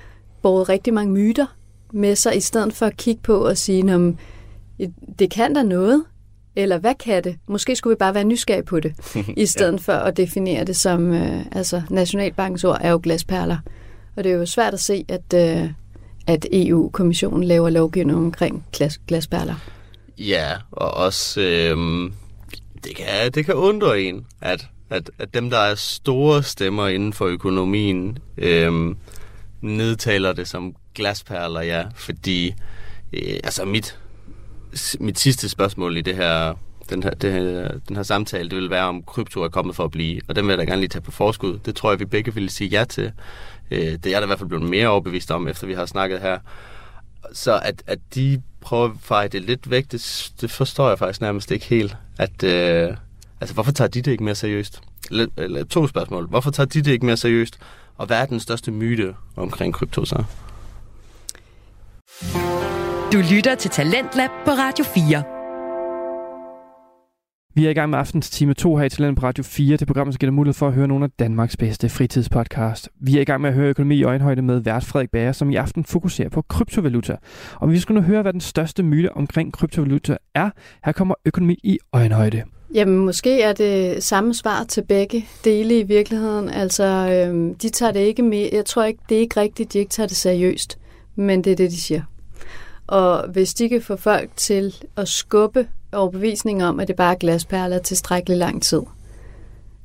båret rigtig mange myter med sig, i stedet for at kigge på og sige, om det kan der noget, eller hvad kan det? Måske skulle vi bare være nysgerrige på det, i stedet ja. for at definere det som, øh, altså Nationalbankens ord er jo glasperler. Og det er jo svært at se, at, øh, at EU-kommissionen laver lovgivning omkring glas, glasperler. Ja, og også, øh, det, kan, det kan undre en, at, at, at dem, der er store stemmer inden for økonomien, øh, nedtaler det som glasperler, ja, fordi øh, altså mit, mit sidste spørgsmål i det her, den her, det her, den her samtale, det vil være, om krypto er kommet for at blive, og den vil jeg da gerne lige tage på forskud. Det tror jeg, vi begge ville sige ja til. Øh, det er jeg da i hvert fald blevet mere overbevist om, efter vi har snakket her. Så at, at de prøver at feje det lidt væk, det, det forstår jeg faktisk nærmest ikke helt. At, øh, altså, hvorfor tager de det ikke mere seriøst? Eller, eller to spørgsmål. Hvorfor tager de det ikke mere seriøst? Og hvad er den største myte omkring krypto så? Du lytter til Talentlab på Radio 4. Vi er i gang med aftens time 2 her i Talent på Radio 4. Det program, som giver mulighed for at høre nogle af Danmarks bedste fritidspodcast. Vi er i gang med at høre økonomi i øjenhøjde med vært Frederik Bager, som i aften fokuserer på kryptovaluta. Og vi skal nu høre, hvad den største myte omkring kryptovaluta er. Her kommer økonomi i øjenhøjde. Jamen, måske er det samme svar til begge dele i virkeligheden. Altså, øhm, de tager det ikke med. Jeg tror ikke, det er ikke rigtigt, de ikke tager det seriøst. Men det er det, de siger. Og hvis de kan få folk til at skubbe overbevisning om, at det bare er glasperler tilstrækkeligt lang tid,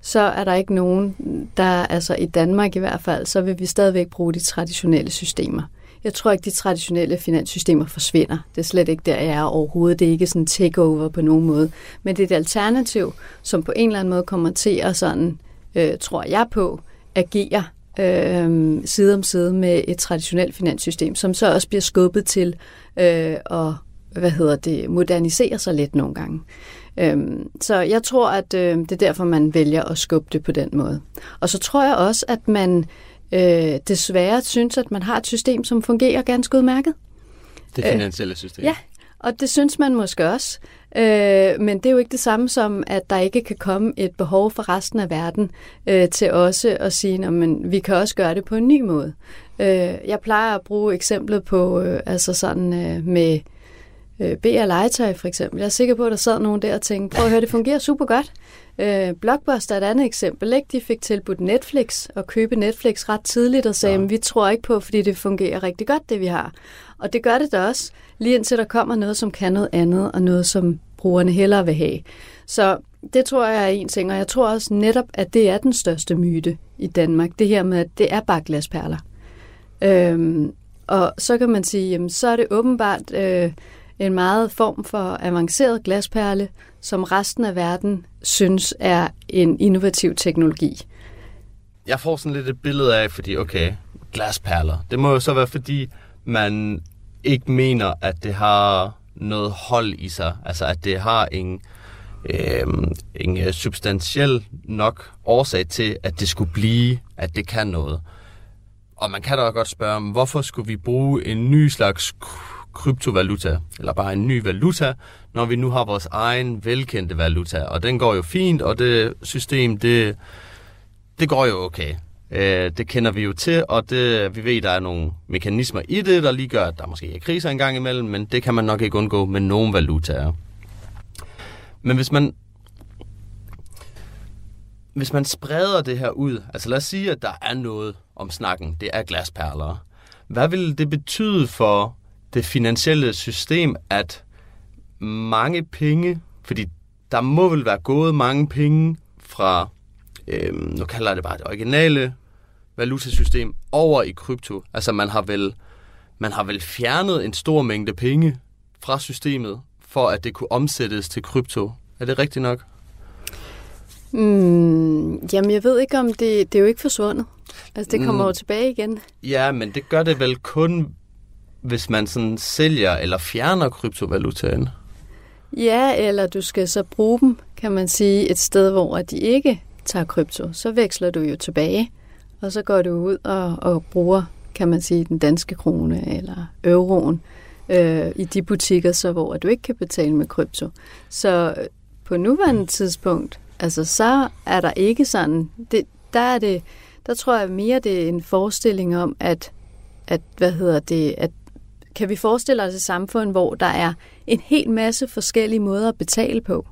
så er der ikke nogen, der, altså i Danmark i hvert fald, så vil vi stadigvæk bruge de traditionelle systemer. Jeg tror ikke, de traditionelle finanssystemer forsvinder. Det er slet ikke der, jeg er overhovedet. Det er ikke sådan en takeover på nogen måde. Men det er et alternativ, som på en eller anden måde kommer til at sådan, øh, tror jeg på, agere øh, side om side med et traditionelt finanssystem, som så også bliver skubbet til øh, at hvad hedder det, modernisere sig lidt nogle gange. Øhm, så jeg tror, at øh, det er derfor, man vælger at skubbe det på den måde. Og så tror jeg også, at man øh, desværre synes, at man har et system, som fungerer ganske udmærket. Det finansielle system. Øh, ja, og det synes man måske også. Øh, men det er jo ikke det samme som, at der ikke kan komme et behov for resten af verden øh, til også at sige, at vi kan også gøre det på en ny måde. Øh, jeg plejer at bruge eksemplet på, øh, altså sådan øh, med øh, BR Legetøj for eksempel. Jeg er sikker på, at der sad nogen der og tænkte, prøv at høre, det fungerer super godt. Øh, Blockbuster er et andet eksempel. Ikke? De fik tilbudt Netflix og købe Netflix ret tidligt og sagde, ja. vi tror ikke på, fordi det fungerer rigtig godt, det vi har. Og det gør det da også, lige indtil der kommer noget, som kan noget andet, og noget, som brugerne hellere vil have. Så det tror jeg er en ting, og jeg tror også netop, at det er den største myte i Danmark. Det her med, at det er bare glasperler. Øhm, og så kan man sige, jamen, så er det åbenbart øh, en meget form for avanceret glasperle, som resten af verden synes er en innovativ teknologi. Jeg får sådan lidt et billede af, fordi okay, glasperler. Det må jo så være, fordi man ikke mener, at det har noget hold i sig. Altså, at det har en, øhm, øh, en substantiel nok årsag til, at det skulle blive, at det kan noget. Og man kan da godt spørge, hvorfor skulle vi bruge en ny slags kryptovaluta, eller bare en ny valuta, når vi nu har vores egen velkendte valuta. Og den går jo fint, og det system, det, det går jo okay. Øh, det kender vi jo til, og det, vi ved, der er nogle mekanismer i det, der lige gør, at der måske er kriser engang imellem, men det kan man nok ikke undgå med nogen valutaer. Men hvis man hvis man spreder det her ud, altså lad os sige, at der er noget om snakken, det er glasperler. Hvad vil det betyde for det finansielle system, at mange penge, fordi der må vel være gået mange penge fra, øh, nu kalder jeg det bare det originale valutasystem, over i krypto. Altså man har vel, man har vel fjernet en stor mængde penge fra systemet, for at det kunne omsættes til krypto. Er det rigtigt nok? Mm, jamen, jeg ved ikke, om det, det er jo ikke forsvundet. Altså, det kommer mm. jo tilbage igen. Ja, men det gør det vel kun, hvis man sådan sælger eller fjerner kryptovalutaen. Ja, eller du skal så bruge dem, kan man sige, et sted, hvor de ikke tager krypto. Så veksler du jo tilbage, og så går du ud og, og bruger, kan man sige, den danske krone eller euroen øh, i de butikker, så hvor du ikke kan betale med krypto. Så øh, på nuværende tidspunkt, altså så er der ikke sådan, det, der er det, der tror jeg mere, det er en forestilling om, at, at hvad hedder det, at kan vi forestille os et samfund, hvor der er en hel masse forskellige måder at betale på.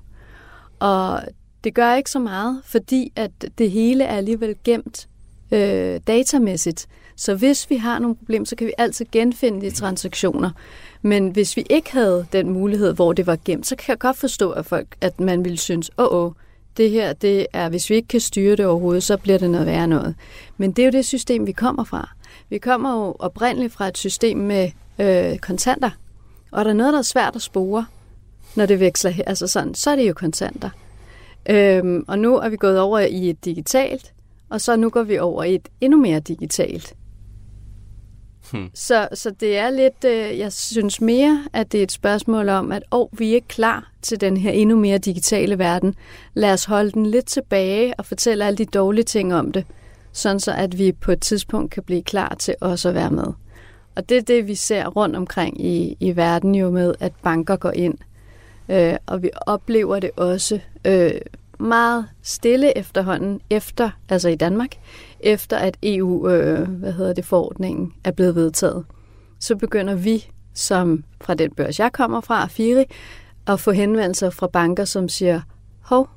Og det gør ikke så meget, fordi at det hele er alligevel gemt øh, datamæssigt. Så hvis vi har nogle problemer, så kan vi altid genfinde de transaktioner. Men hvis vi ikke havde den mulighed, hvor det var gemt, så kan jeg godt forstå, at, folk, at man ville synes, åh, oh, oh, det her, det er, hvis vi ikke kan styre det overhovedet, så bliver det noget værre noget. Men det er jo det system, vi kommer fra. Vi kommer jo oprindeligt fra et system med øh, kontanter. Og der er noget, der er svært at spore, når det veksler her. Altså sådan, så er det jo kontanter. Øhm, og nu er vi gået over i et digitalt, og så nu går vi over i et endnu mere digitalt. Hmm. Så, så det er lidt, øh, jeg synes mere, at det er et spørgsmål om, at oh, vi er ikke klar til den her endnu mere digitale verden. Lad os holde den lidt tilbage og fortælle alle de dårlige ting om det, sådan så at vi på et tidspunkt kan blive klar til også at være med. Og det er det, vi ser rundt omkring i, i verden jo med, at banker går ind. Øh, og vi oplever det også øh, meget stille efterhånden, efter, altså i Danmark, efter at EU, øh, hvad hedder det, forordningen er blevet vedtaget. Så begynder vi, som fra den børs, jeg kommer fra, Firi, at få henvendelser fra banker, som siger, hov,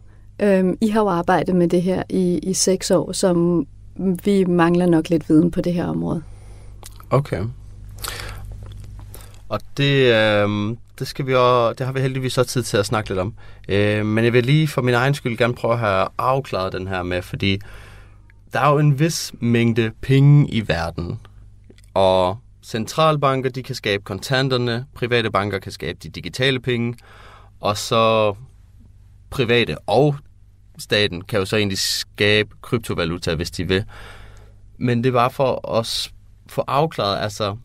øh, I har jo arbejdet med det her i, i seks år, som vi mangler nok lidt viden på det her område. Okay. Og det, øh, det, skal vi også, det har vi heldigvis så tid til at snakke lidt om. Øh, men jeg vil lige for min egen skyld gerne prøve at have afklaret den her med, fordi der er jo en vis mængde penge i verden. Og centralbanker, de kan skabe kontanterne, private banker kan skabe de digitale penge, og så private og staten kan jo så egentlig skabe kryptovaluta, hvis de vil. Men det var for os få afklaret, altså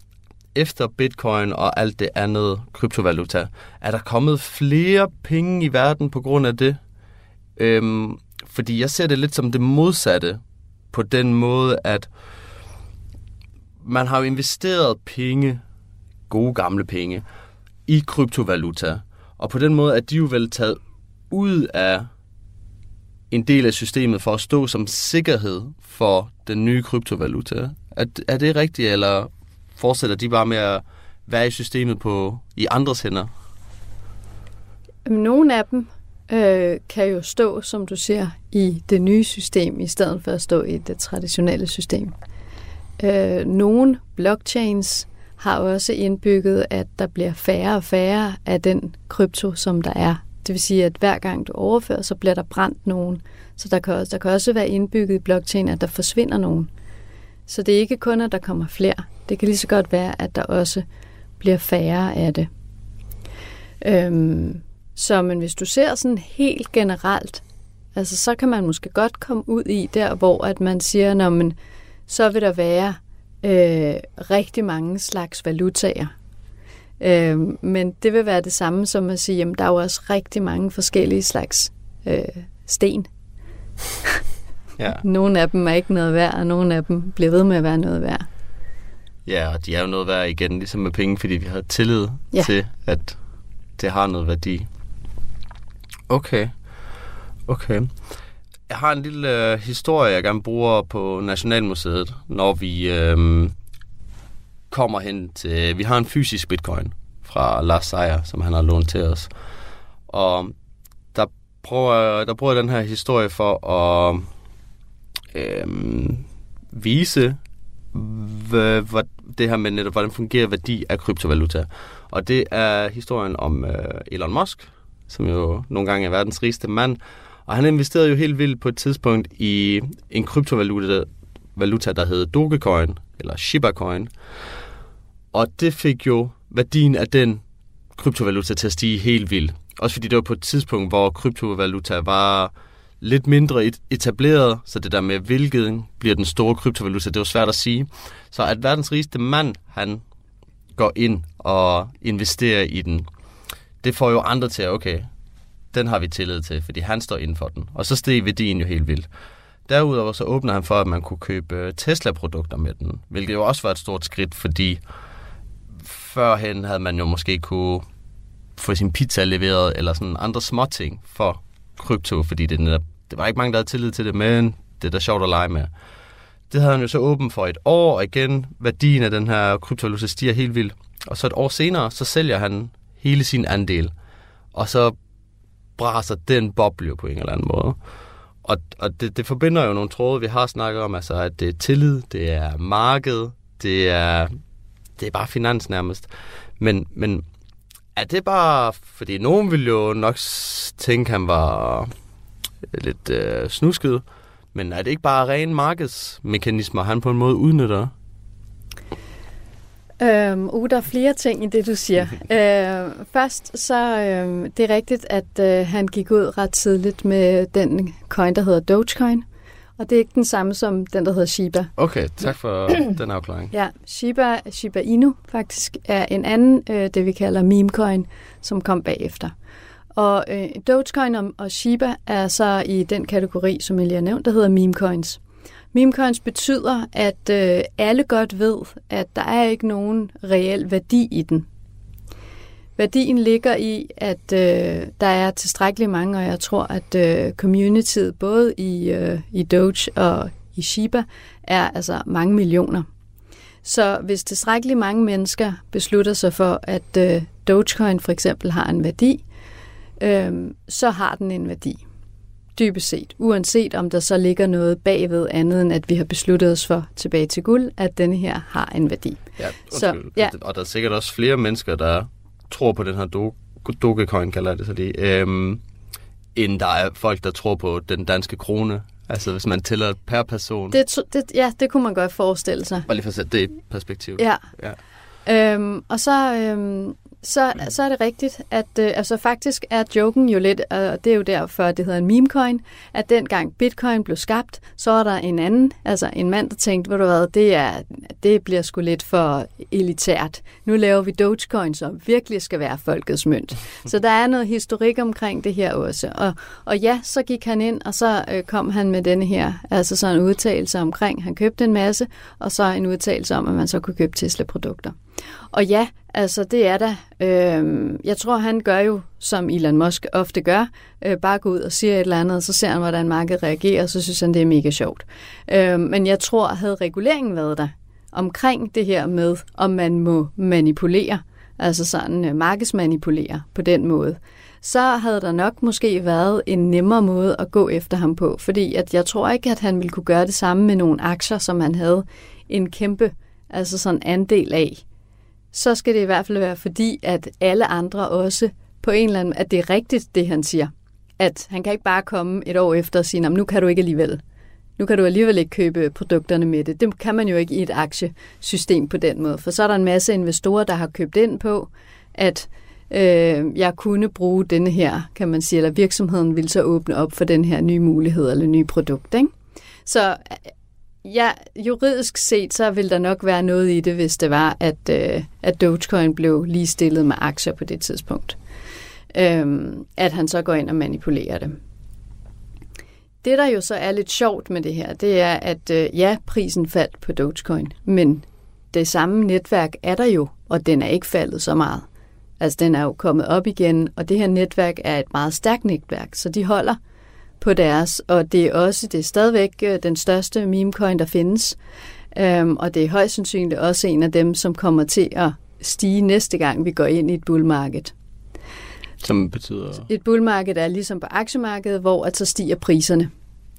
efter bitcoin og alt det andet kryptovaluta, er der kommet flere penge i verden på grund af det? Øhm, fordi jeg ser det lidt som det modsatte, på den måde, at man har jo investeret penge, gode gamle penge, i kryptovaluta. Og på den måde er de jo vel taget ud af en del af systemet for at stå som sikkerhed for den nye kryptovaluta. Er, er det rigtigt, eller fortsætter de bare med at være i systemet på i andres hænder? Nogle af dem øh, kan jo stå, som du siger, i det nye system, i stedet for at stå i det traditionelle system. Øh, nogle blockchains har også indbygget, at der bliver færre og færre af den krypto, som der er. Det vil sige, at hver gang du overfører, så bliver der brændt nogen. Så der kan, også, der kan også være indbygget i blockchain, at der forsvinder nogen. Så det er ikke kun, at der kommer flere. Det kan lige så godt være, at der også bliver færre af det. Øhm, så men hvis du ser sådan helt generelt, altså så kan man måske godt komme ud i der, hvor at man siger, når man, så vil der være øh, rigtig mange slags valutaer. Øh, men det vil være det samme som at sige, at der er jo også rigtig mange forskellige slags øh, sten. Ja. nogle af dem er ikke noget værd, og nogle af dem bliver ved med at være noget værd. Ja, og de er jo noget værd igen, ligesom med penge, fordi vi har tillid ja. til, at det har noget værdi. Okay. Okay. Jeg har en lille øh, historie, jeg gerne bruger på Nationalmuseet, når vi øh, kommer hen til... Vi har en fysisk bitcoin fra Lars Seier, som han har lånt til os. Og der prøver, der bruger jeg den her historie for at øh, vise, hvad, det her med netop, hvordan fungerer værdi af kryptovaluta. Og det er historien om øh, Elon Musk, som jo nogle gange er verdens rigeste mand. Og han investerede jo helt vildt på et tidspunkt i en kryptovaluta, valuta, der hed Dogecoin, eller Shiba Coin. Og det fik jo værdien af den kryptovaluta til at stige helt vildt. Også fordi det var på et tidspunkt, hvor kryptovaluta var lidt mindre etableret, så det der med, hvilket bliver den store kryptovaluta, det var svært at sige. Så at verdens rigeste mand, han går ind og investerer i den, det får jo andre til, at, okay, den har vi tillid til, fordi han står inden for den. Og så steg værdien jo helt vildt. Derudover så åbner han for, at man kunne købe øh, Tesla-produkter med den, hvilket jo også var et stort skridt, fordi førhen havde man jo måske kunne få sin pizza leveret, eller sådan andre små ting for krypto, fordi det, netop, det var ikke mange, der havde tillid til det, men det er da sjovt at lege med. Det havde han jo så åbent for et år, og igen, værdien af den her kryptovaluta stiger helt vildt. Og så et år senere, så sælger han hele sin andel. Og så braser den boble på en eller anden måde. Og, og det, det forbinder jo nogle tråde, vi har snakket om, altså at det er tillid, det er marked, det er, det er bare finans nærmest. Men, men er det bare, fordi nogen vil jo nok tænke, han var lidt øh, snusket, men er det ikke bare ren markedsmekanismer, han på en måde udnytter? Øhm, uh, der er flere ting i det, du siger. øh, først så øh, det er rigtigt, at øh, han gik ud ret tidligt med den coin, der hedder Dogecoin. Og det er ikke den samme som den, der hedder Shiba. Okay, tak for den afklaring. Ja, Shiba, Shiba Inu faktisk er en anden, øh, det vi kalder meme coin, som kom bagefter. Og øh, Dogecoin og, og Shiba er så i den kategori, som jeg lige har nævnt, der hedder meme coins. Meme coins betyder, at øh, alle godt ved, at der er ikke nogen reel værdi i den. Værdien ligger i, at øh, der er tilstrækkeligt mange, og jeg tror, at øh, communityet både i, øh, i Doge og i Shiba er altså mange millioner. Så hvis tilstrækkeligt mange mennesker beslutter sig for, at øh, Dogecoin for eksempel har en værdi, øh, så har den en værdi. Dybest set. Uanset om der så ligger noget bagved andet, end at vi har besluttet os for tilbage til guld, at denne her har en værdi. Ja, så, ja. Og der er sikkert også flere mennesker, der tror på den her do, Dogecoin, kalder det så lige, øhm, end der er folk, der tror på den danske krone. Altså hvis man tæller per person. Det, det, ja, det kunne man godt forestille sig. Bare lige for at sætte det i perspektiv. Ja. ja. Øhm, og så, øhm, så, så er det rigtigt, at øh, altså faktisk er joken jo lidt, og det er jo derfor, det hedder en memecoin, at dengang bitcoin blev skabt, så var der en anden, altså en mand, der tænkte, ved du hvad, det, er, det bliver sgu lidt for elitært. Nu laver vi Dogecoin, som virkelig skal være folkets mønt. Så der er noget historik omkring det her også. Og, og ja, så gik han ind, og så øh, kom han med denne her, altså sådan en udtalelse omkring, han købte en masse, og så en udtalelse om, at man så kunne købe Tesla-produkter. Og ja, altså det er der. Øh, jeg tror, han gør jo, som Elon Musk ofte gør, øh, bare gå ud og siger et eller andet, så ser han, hvordan markedet reagerer, og så synes han, det er mega sjovt. Øh, men jeg tror, havde reguleringen været der omkring det her med, om man må manipulere, altså sådan øh, markedsmanipulere på den måde, så havde der nok måske været en nemmere måde at gå efter ham på, fordi at jeg tror ikke, at han ville kunne gøre det samme med nogle aktier, som han havde en kæmpe altså sådan andel af så skal det i hvert fald være fordi, at alle andre også på en eller anden at det er rigtigt, det han siger. At han kan ikke bare komme et år efter og sige, nu kan du ikke alligevel. Nu kan du alligevel ikke købe produkterne med det. Det kan man jo ikke i et aktiesystem på den måde. For så er der en masse investorer, der har købt ind på, at øh, jeg kunne bruge denne her, kan man sige, eller virksomheden vil så åbne op for den her nye mulighed eller nye produkt. Ikke? Så Ja, juridisk set, så vil der nok være noget i det, hvis det var, at, øh, at Dogecoin blev ligestillet med aktier på det tidspunkt. Øhm, at han så går ind og manipulerer det. Det, der jo så er lidt sjovt med det her, det er, at øh, ja, prisen faldt på Dogecoin, men det samme netværk er der jo, og den er ikke faldet så meget. Altså, den er jo kommet op igen, og det her netværk er et meget stærkt netværk, så de holder på deres, og det er også det er stadigvæk øh, den største memecoin, der findes. Um, og det er højst sandsynligt også en af dem, som kommer til at stige næste gang, vi går ind i et bullmarked. Som betyder? Et bullmarked er ligesom på aktiemarkedet, hvor at så stiger priserne.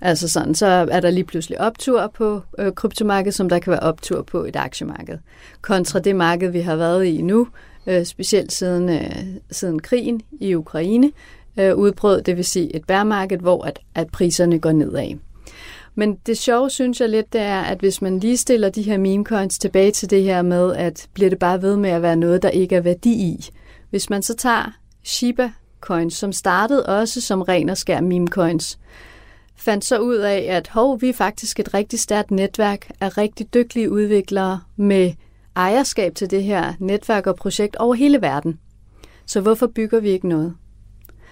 Altså sådan, så er der lige pludselig optur på øh, kryptomarkedet, som der kan være optur på et aktiemarked. Kontra det marked, vi har været i nu, øh, specielt siden, øh, siden krigen i Ukraine, øh, udbrud, det vil sige et bærmarked, hvor at, at priserne går nedad. Men det sjove, synes jeg lidt, det er, at hvis man lige stiller de her meme coins tilbage til det her med, at bliver det bare ved med at være noget, der ikke er værdi i. Hvis man så tager Shiba coins, som startede også som ren og skær meme coins, fandt så ud af, at hov, vi er faktisk et rigtig stærkt netværk af rigtig dygtige udviklere med ejerskab til det her netværk og projekt over hele verden. Så hvorfor bygger vi ikke noget?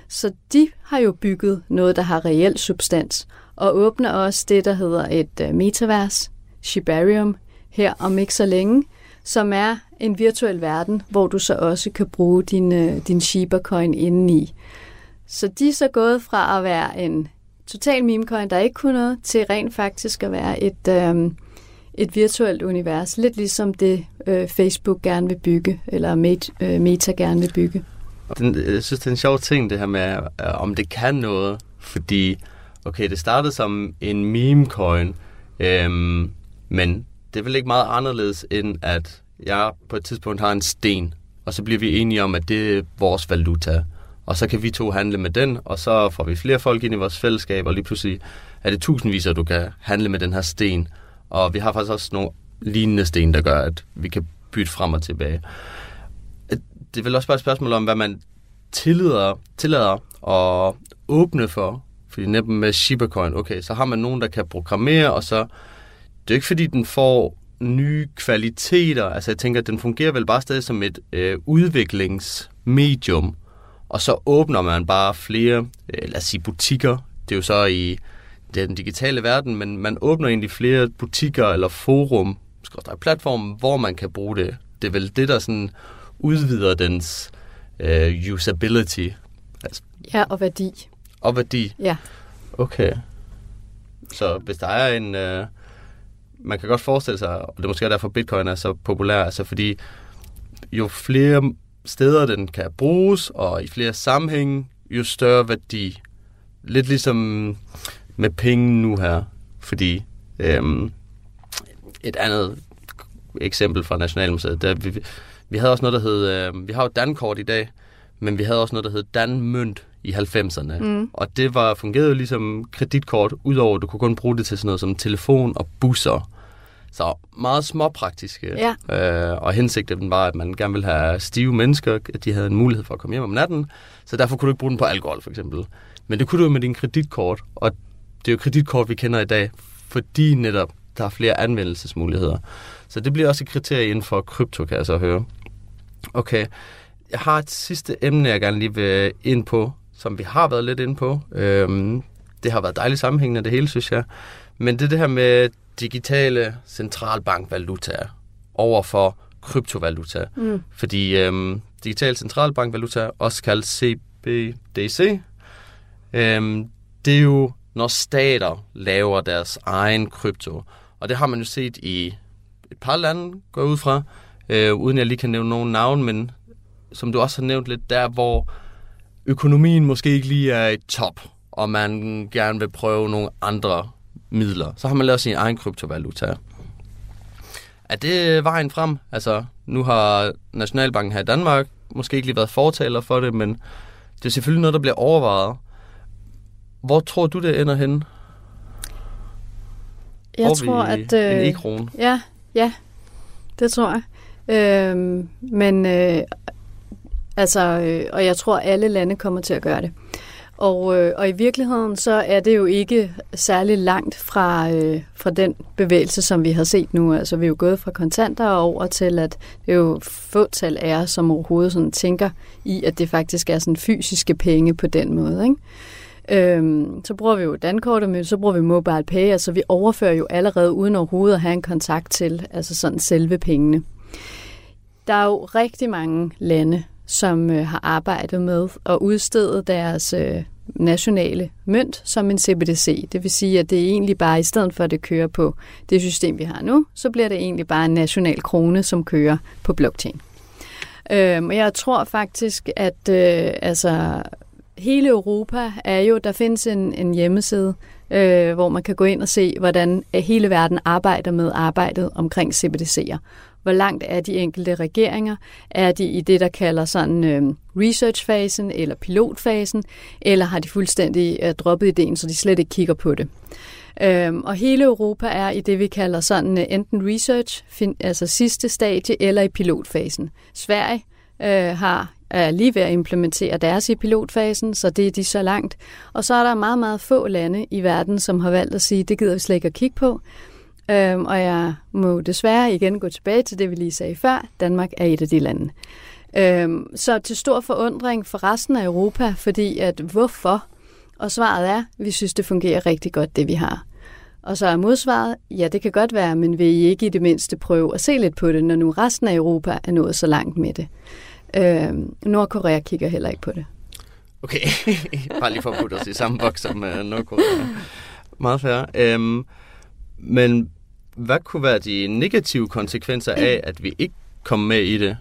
Så de har jo bygget noget, der har reel substans, og åbner også det, der hedder et øh, metavers, Shibarium, her om ikke så længe, som er en virtuel verden, hvor du så også kan bruge din, øh, din Shiba coin indeni. Så de er så gået fra at være en total meme coin, der ikke kunne noget, til rent faktisk at være et, um, et virtuelt univers. Lidt ligesom det øh, Facebook gerne vil bygge, eller Meta gerne vil bygge. Den, jeg synes, det er en sjov ting, det her med, øh, om det kan noget, fordi okay, det startede som en meme coin, øhm, men det er vel ikke meget anderledes, end at jeg på et tidspunkt har en sten, og så bliver vi enige om, at det er vores valuta. Og så kan vi to handle med den, og så får vi flere folk ind i vores fællesskab, og lige pludselig er det tusindvis, at du kan handle med den her sten. Og vi har faktisk også nogle lignende sten, der gør, at vi kan bytte frem og tilbage. Det er vel også bare et spørgsmål om, hvad man tillader, tillader at åbne for, fordi netop med Shiba-coin, okay, så har man nogen, der kan programmere, og så... Det er jo ikke, fordi den får nye kvaliteter. Altså, jeg tænker, at den fungerer vel bare stadig som et øh, udviklingsmedium. Og så åbner man bare flere, øh, lad os sige, butikker. Det er jo så i den digitale verden, men man åbner egentlig flere butikker eller forum, der platform, hvor man kan bruge det. Det er vel det, der sådan udvider dens øh, usability. Altså, ja, og værdi. Og værdi? Ja. Okay. Så hvis der er en... Øh, man kan godt forestille sig, og det er måske derfor bitcoin er så populær, altså fordi jo flere steder den kan bruges, og i flere sammenhænge, jo større værdi. Lidt ligesom med penge nu her, fordi øhm, et andet eksempel fra Nationalmuseet, der vi, vi havde også noget, der hed, øh, vi har jo Dankort i dag, men vi havde også noget, der hed Danmønt i 90'erne. Mm. Og det var fungerede jo ligesom kreditkort, udover at du kunne kun bruge det til sådan noget som telefon og busser. Så meget småpraktiske. Ja. Øh, og hensigten var, at man gerne ville have stive mennesker, at de havde en mulighed for at komme hjem om natten. Så derfor kunne du ikke bruge den på alkohol, for eksempel. Men det kunne du med din kreditkort. Og det er jo kreditkort, vi kender i dag, fordi netop der er flere anvendelsesmuligheder. Så det bliver også et kriterie inden for krypto, kan jeg så høre. Okay, jeg har et sidste emne, jeg gerne lige vil ind på, som vi har været lidt inde på. Øhm, det har været dejligt sammenhængende, det hele, synes jeg. Men det er det her med digitale centralbankvalutaer over for kryptovaluta. Mm. Fordi øhm, digital centralbankvaluta, også kaldt CBDC, øhm, det er jo, når stater laver deres egen krypto. Og det har man jo set i et par lande, går ud fra, øh, uden jeg lige kan nævne nogen navn, men som du også har nævnt lidt, der hvor økonomien måske ikke lige er i top, og man gerne vil prøve nogle andre midler, så har man lavet sin egen kryptovaluta. Er det vejen frem? Altså, nu har Nationalbanken her i Danmark måske ikke lige været fortaler for det, men det er selvfølgelig noget, der bliver overvejet. Hvor tror du, det ender hen? Jeg Får tror, at... Øh, en e-krone? Ja, ja, det tror jeg. Øh, men øh, altså, øh, og jeg tror, alle lande kommer til at gøre det. Og, øh, og i virkeligheden så er det jo ikke særlig langt fra, øh, fra den bevægelse, som vi har set nu. Altså vi er jo gået fra kontanter over til, at det er jo fåtal er, som overhovedet sådan tænker i, at det faktisk er sådan fysiske penge på den måde. Ikke? Øhm, så bruger vi jo dankortet, men så bruger vi mobile pay, altså vi overfører jo allerede uden overhovedet at have en kontakt til altså sådan selve pengene. Der er jo rigtig mange lande, som øh, har arbejdet med at udstede deres øh, nationale mønt som en CBDC. Det vil sige, at det er egentlig bare, i stedet for at det kører på det system, vi har nu, så bliver det egentlig bare en national krone, som kører på blockchain. Øh, og jeg tror faktisk, at øh, altså, hele Europa er jo, der findes en, en hjemmeside, øh, hvor man kan gå ind og se, hvordan øh, hele verden arbejder med arbejdet omkring CBDC'er. Hvor langt er de enkelte regeringer? Er de i det, der kalder sådan øh, research-fasen eller pilotfasen? Eller har de fuldstændig øh, droppet ideen, så de slet ikke kigger på det? Øhm, og hele Europa er i det, vi kalder sådan øh, enten research, fin, altså sidste stadie, eller i pilotfasen. Sverige øh, har er lige ved at implementere deres i pilotfasen, så det er de så langt. Og så er der meget, meget få lande i verden, som har valgt at sige, det gider vi slet ikke at kigge på. Øhm, og jeg må desværre igen gå tilbage til det, vi lige sagde før. Danmark er et af de lande. Øhm, så til stor forundring for resten af Europa, fordi at hvorfor? Og svaret er, vi synes, det fungerer rigtig godt, det vi har. Og så er modsvaret, ja, det kan godt være, men vil I ikke i det mindste prøve at se lidt på det, når nu resten af Europa er nået så langt med det? Øhm, Nordkorea kigger heller ikke på det. Okay, bare lige for at putte os i samme boks som uh, Nordkorea. Meget færre. Øhm, men hvad kunne være de negative konsekvenser af, at vi ikke kom med i det?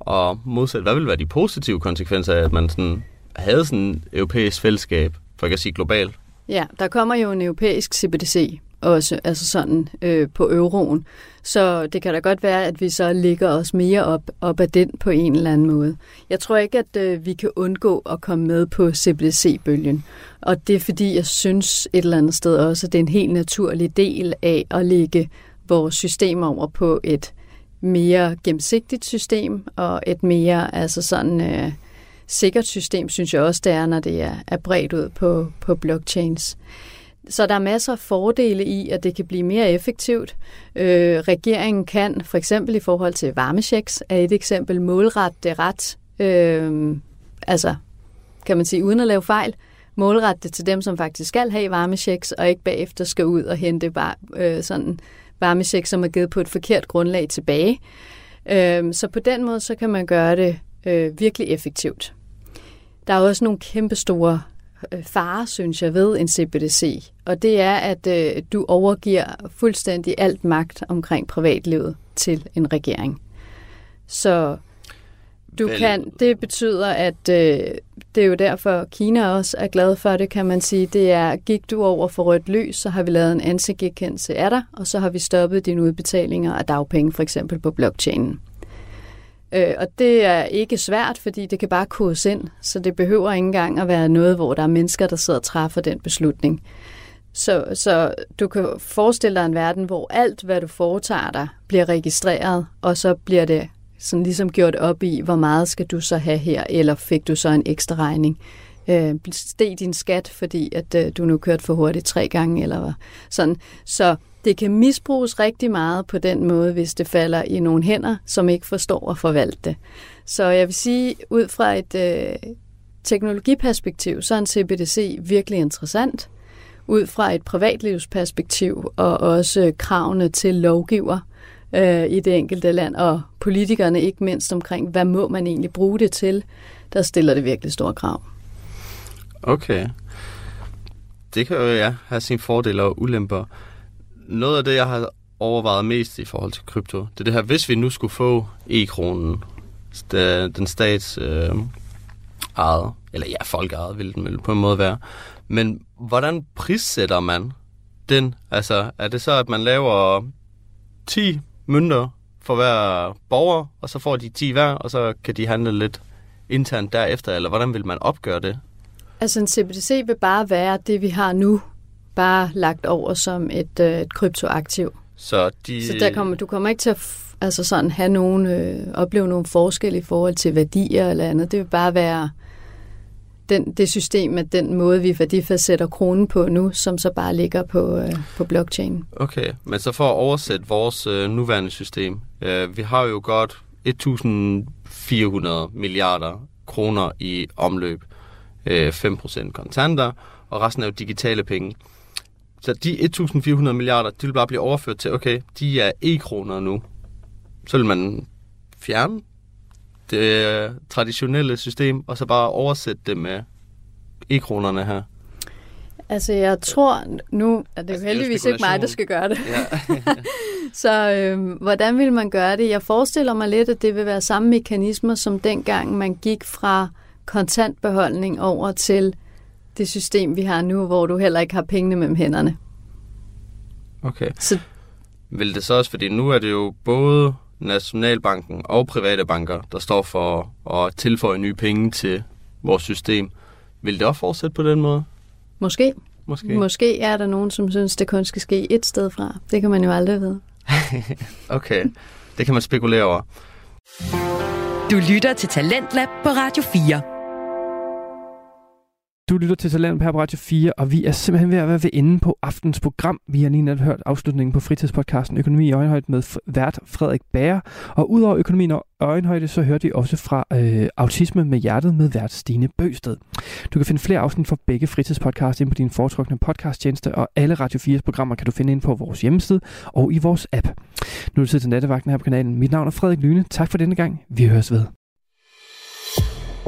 Og modsat, hvad ville være de positive konsekvenser af, at man sådan havde sådan et europæisk fællesskab, for ikke at sige globalt? Ja, der kommer jo en europæisk CBDC også, altså sådan øh, på euroen. Så det kan da godt være, at vi så ligger os mere op, op af den på en eller anden måde. Jeg tror ikke, at øh, vi kan undgå at komme med på CBDC-bølgen. Og det er fordi, jeg synes et eller andet sted også, at det er en helt naturlig del af at lægge vores system over på et mere gennemsigtigt system og et mere altså sådan øh, sikkert system, synes jeg også, det er, når det er, er bredt ud på, på blockchains. Så der er masser af fordele i, at det kan blive mere effektivt. Øh, regeringen kan, for eksempel i forhold til varmechecks, er et eksempel målret det ret, øh, altså kan man sige, uden at lave fejl, målret det til dem, som faktisk skal have varmechecks, og ikke bagefter skal ud og hente bare, øh, sådan varmechecks, som er givet på et forkert grundlag tilbage. Øh, så på den måde, så kan man gøre det øh, virkelig effektivt. Der er også nogle kæmpe store fare, synes jeg, ved en CBDC. Og det er, at øh, du overgiver fuldstændig alt magt omkring privatlivet til en regering. Så du Vel... kan, det betyder, at øh, det er jo derfor, Kina også er glad for det, kan man sige. Det er, gik du over for rødt lys, så har vi lavet en ansigtgekendelse af dig, og så har vi stoppet dine udbetalinger af dagpenge, for eksempel på blockchainen. Øh, og det er ikke svært, fordi det kan bare kodes ind, så det behøver ikke engang at være noget, hvor der er mennesker, der sidder og træffer den beslutning. Så, så du kan forestille dig en verden, hvor alt, hvad du foretager dig, bliver registreret, og så bliver det sådan ligesom gjort op i, hvor meget skal du så have her, eller fik du så en ekstra regning. Øh, steg din skat, fordi at øh, du nu kørt for hurtigt tre gange, eller sådan. Så det kan misbruges rigtig meget på den måde, hvis det falder i nogle hænder, som ikke forstår at forvalte det. Så jeg vil sige, ud fra et øh, teknologiperspektiv, så er en CBDC virkelig interessant. Ud fra et privatlivsperspektiv og også kravene til lovgiver øh, i det enkelte land, og politikerne ikke mindst omkring, hvad må man egentlig bruge det til, der stiller det virkelig store krav. Okay. Det kan jo ja, have sine fordele og ulemper noget af det, jeg har overvejet mest i forhold til krypto, det er det her, hvis vi nu skulle få e-kronen, den stats øh, eget, eller ja, folk ejet ville den på en måde være, men hvordan prissætter man den? Altså, er det så, at man laver 10 mønter for hver borger, og så får de 10 hver, og så kan de handle lidt internt derefter, eller hvordan vil man opgøre det? Altså en CBDC vil bare være det, vi har nu, bare lagt over som et, øh, et kryptoaktiv. Så, de... så der kommer, du kommer ikke til at altså sådan, have nogen, øh, opleve nogle forskel i forhold til værdier eller andet. Det vil bare være den, det system, at den måde, vi værdifastsætter kronen på nu, som så bare ligger på, øh, på blockchain. Okay, men så for at oversætte vores øh, nuværende system. Øh, vi har jo godt 1.400 milliarder kroner i omløb. Øh, 5% kontanter, og resten er jo digitale penge. Så de 1.400 milliarder, de vil bare blive overført til, okay, de er e-kroner nu. Så vil man fjerne det traditionelle system, og så bare oversætte det med e-kronerne her. Altså, jeg tror nu, at det er altså, heldigvis ikke mig, der skal gøre det. Ja. så øh, hvordan vil man gøre det? Jeg forestiller mig lidt, at det vil være samme mekanismer, som dengang man gik fra kontantbeholdning over til det system, vi har nu, hvor du heller ikke har pengene mellem hænderne. Okay. Så Vil det så også, fordi nu er det jo både Nationalbanken og private banker, der står for at tilføje nye penge til vores system. Vil det også fortsætte på den måde? måske, Måske. måske er der nogen, som synes, det kun skal ske et sted fra. Det kan man jo aldrig vide. Okay, det kan man spekulere over. Du lytter til Talentlab på Radio 4. Du lytter til Talent på Radio 4, og vi er simpelthen ved at være ved enden på aftens program. Vi har lige netop hørt afslutningen på fritidspodcasten Økonomi i øjenhøjde med vært Frederik Bager. Og udover økonomi i øjenhøjde, så hørte vi også fra øh, Autisme med hjertet med vært Stine Bøsted. Du kan finde flere afsnit fra begge fritidspodcasts ind på din foretrukne podcasttjeneste, og alle Radio 4's programmer kan du finde ind på vores hjemmeside og i vores app. Nu er det tid til nattevagten her på kanalen. Mit navn er Frederik Lyne. Tak for denne gang. Vi høres ved.